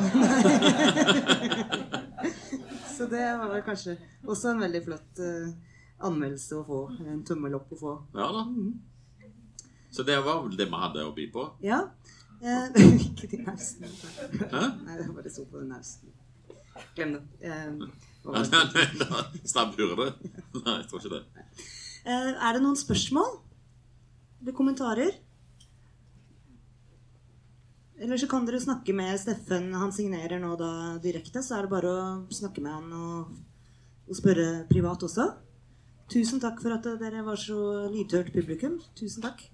[SPEAKER 2] så det var kanskje også en veldig flott eh, anmeldelse å få. En tommel opp å få.
[SPEAKER 3] Ja da. Så det var vel det vi hadde å by på.
[SPEAKER 2] Ja. Eh, ikke de
[SPEAKER 3] nausene.
[SPEAKER 2] Nei, det var bare så på den nausen. Glem det. Eh,
[SPEAKER 3] Ja, nei, jeg tror ikke det.
[SPEAKER 2] Eh, er det noen spørsmål? Eller kommentarer? Eller så kan dere snakke med Steffen. Han signerer nå da direkte, så er det bare å snakke med han og, og spørre privat også. Tusen takk for at dere var så lydhørt publikum. Tusen takk.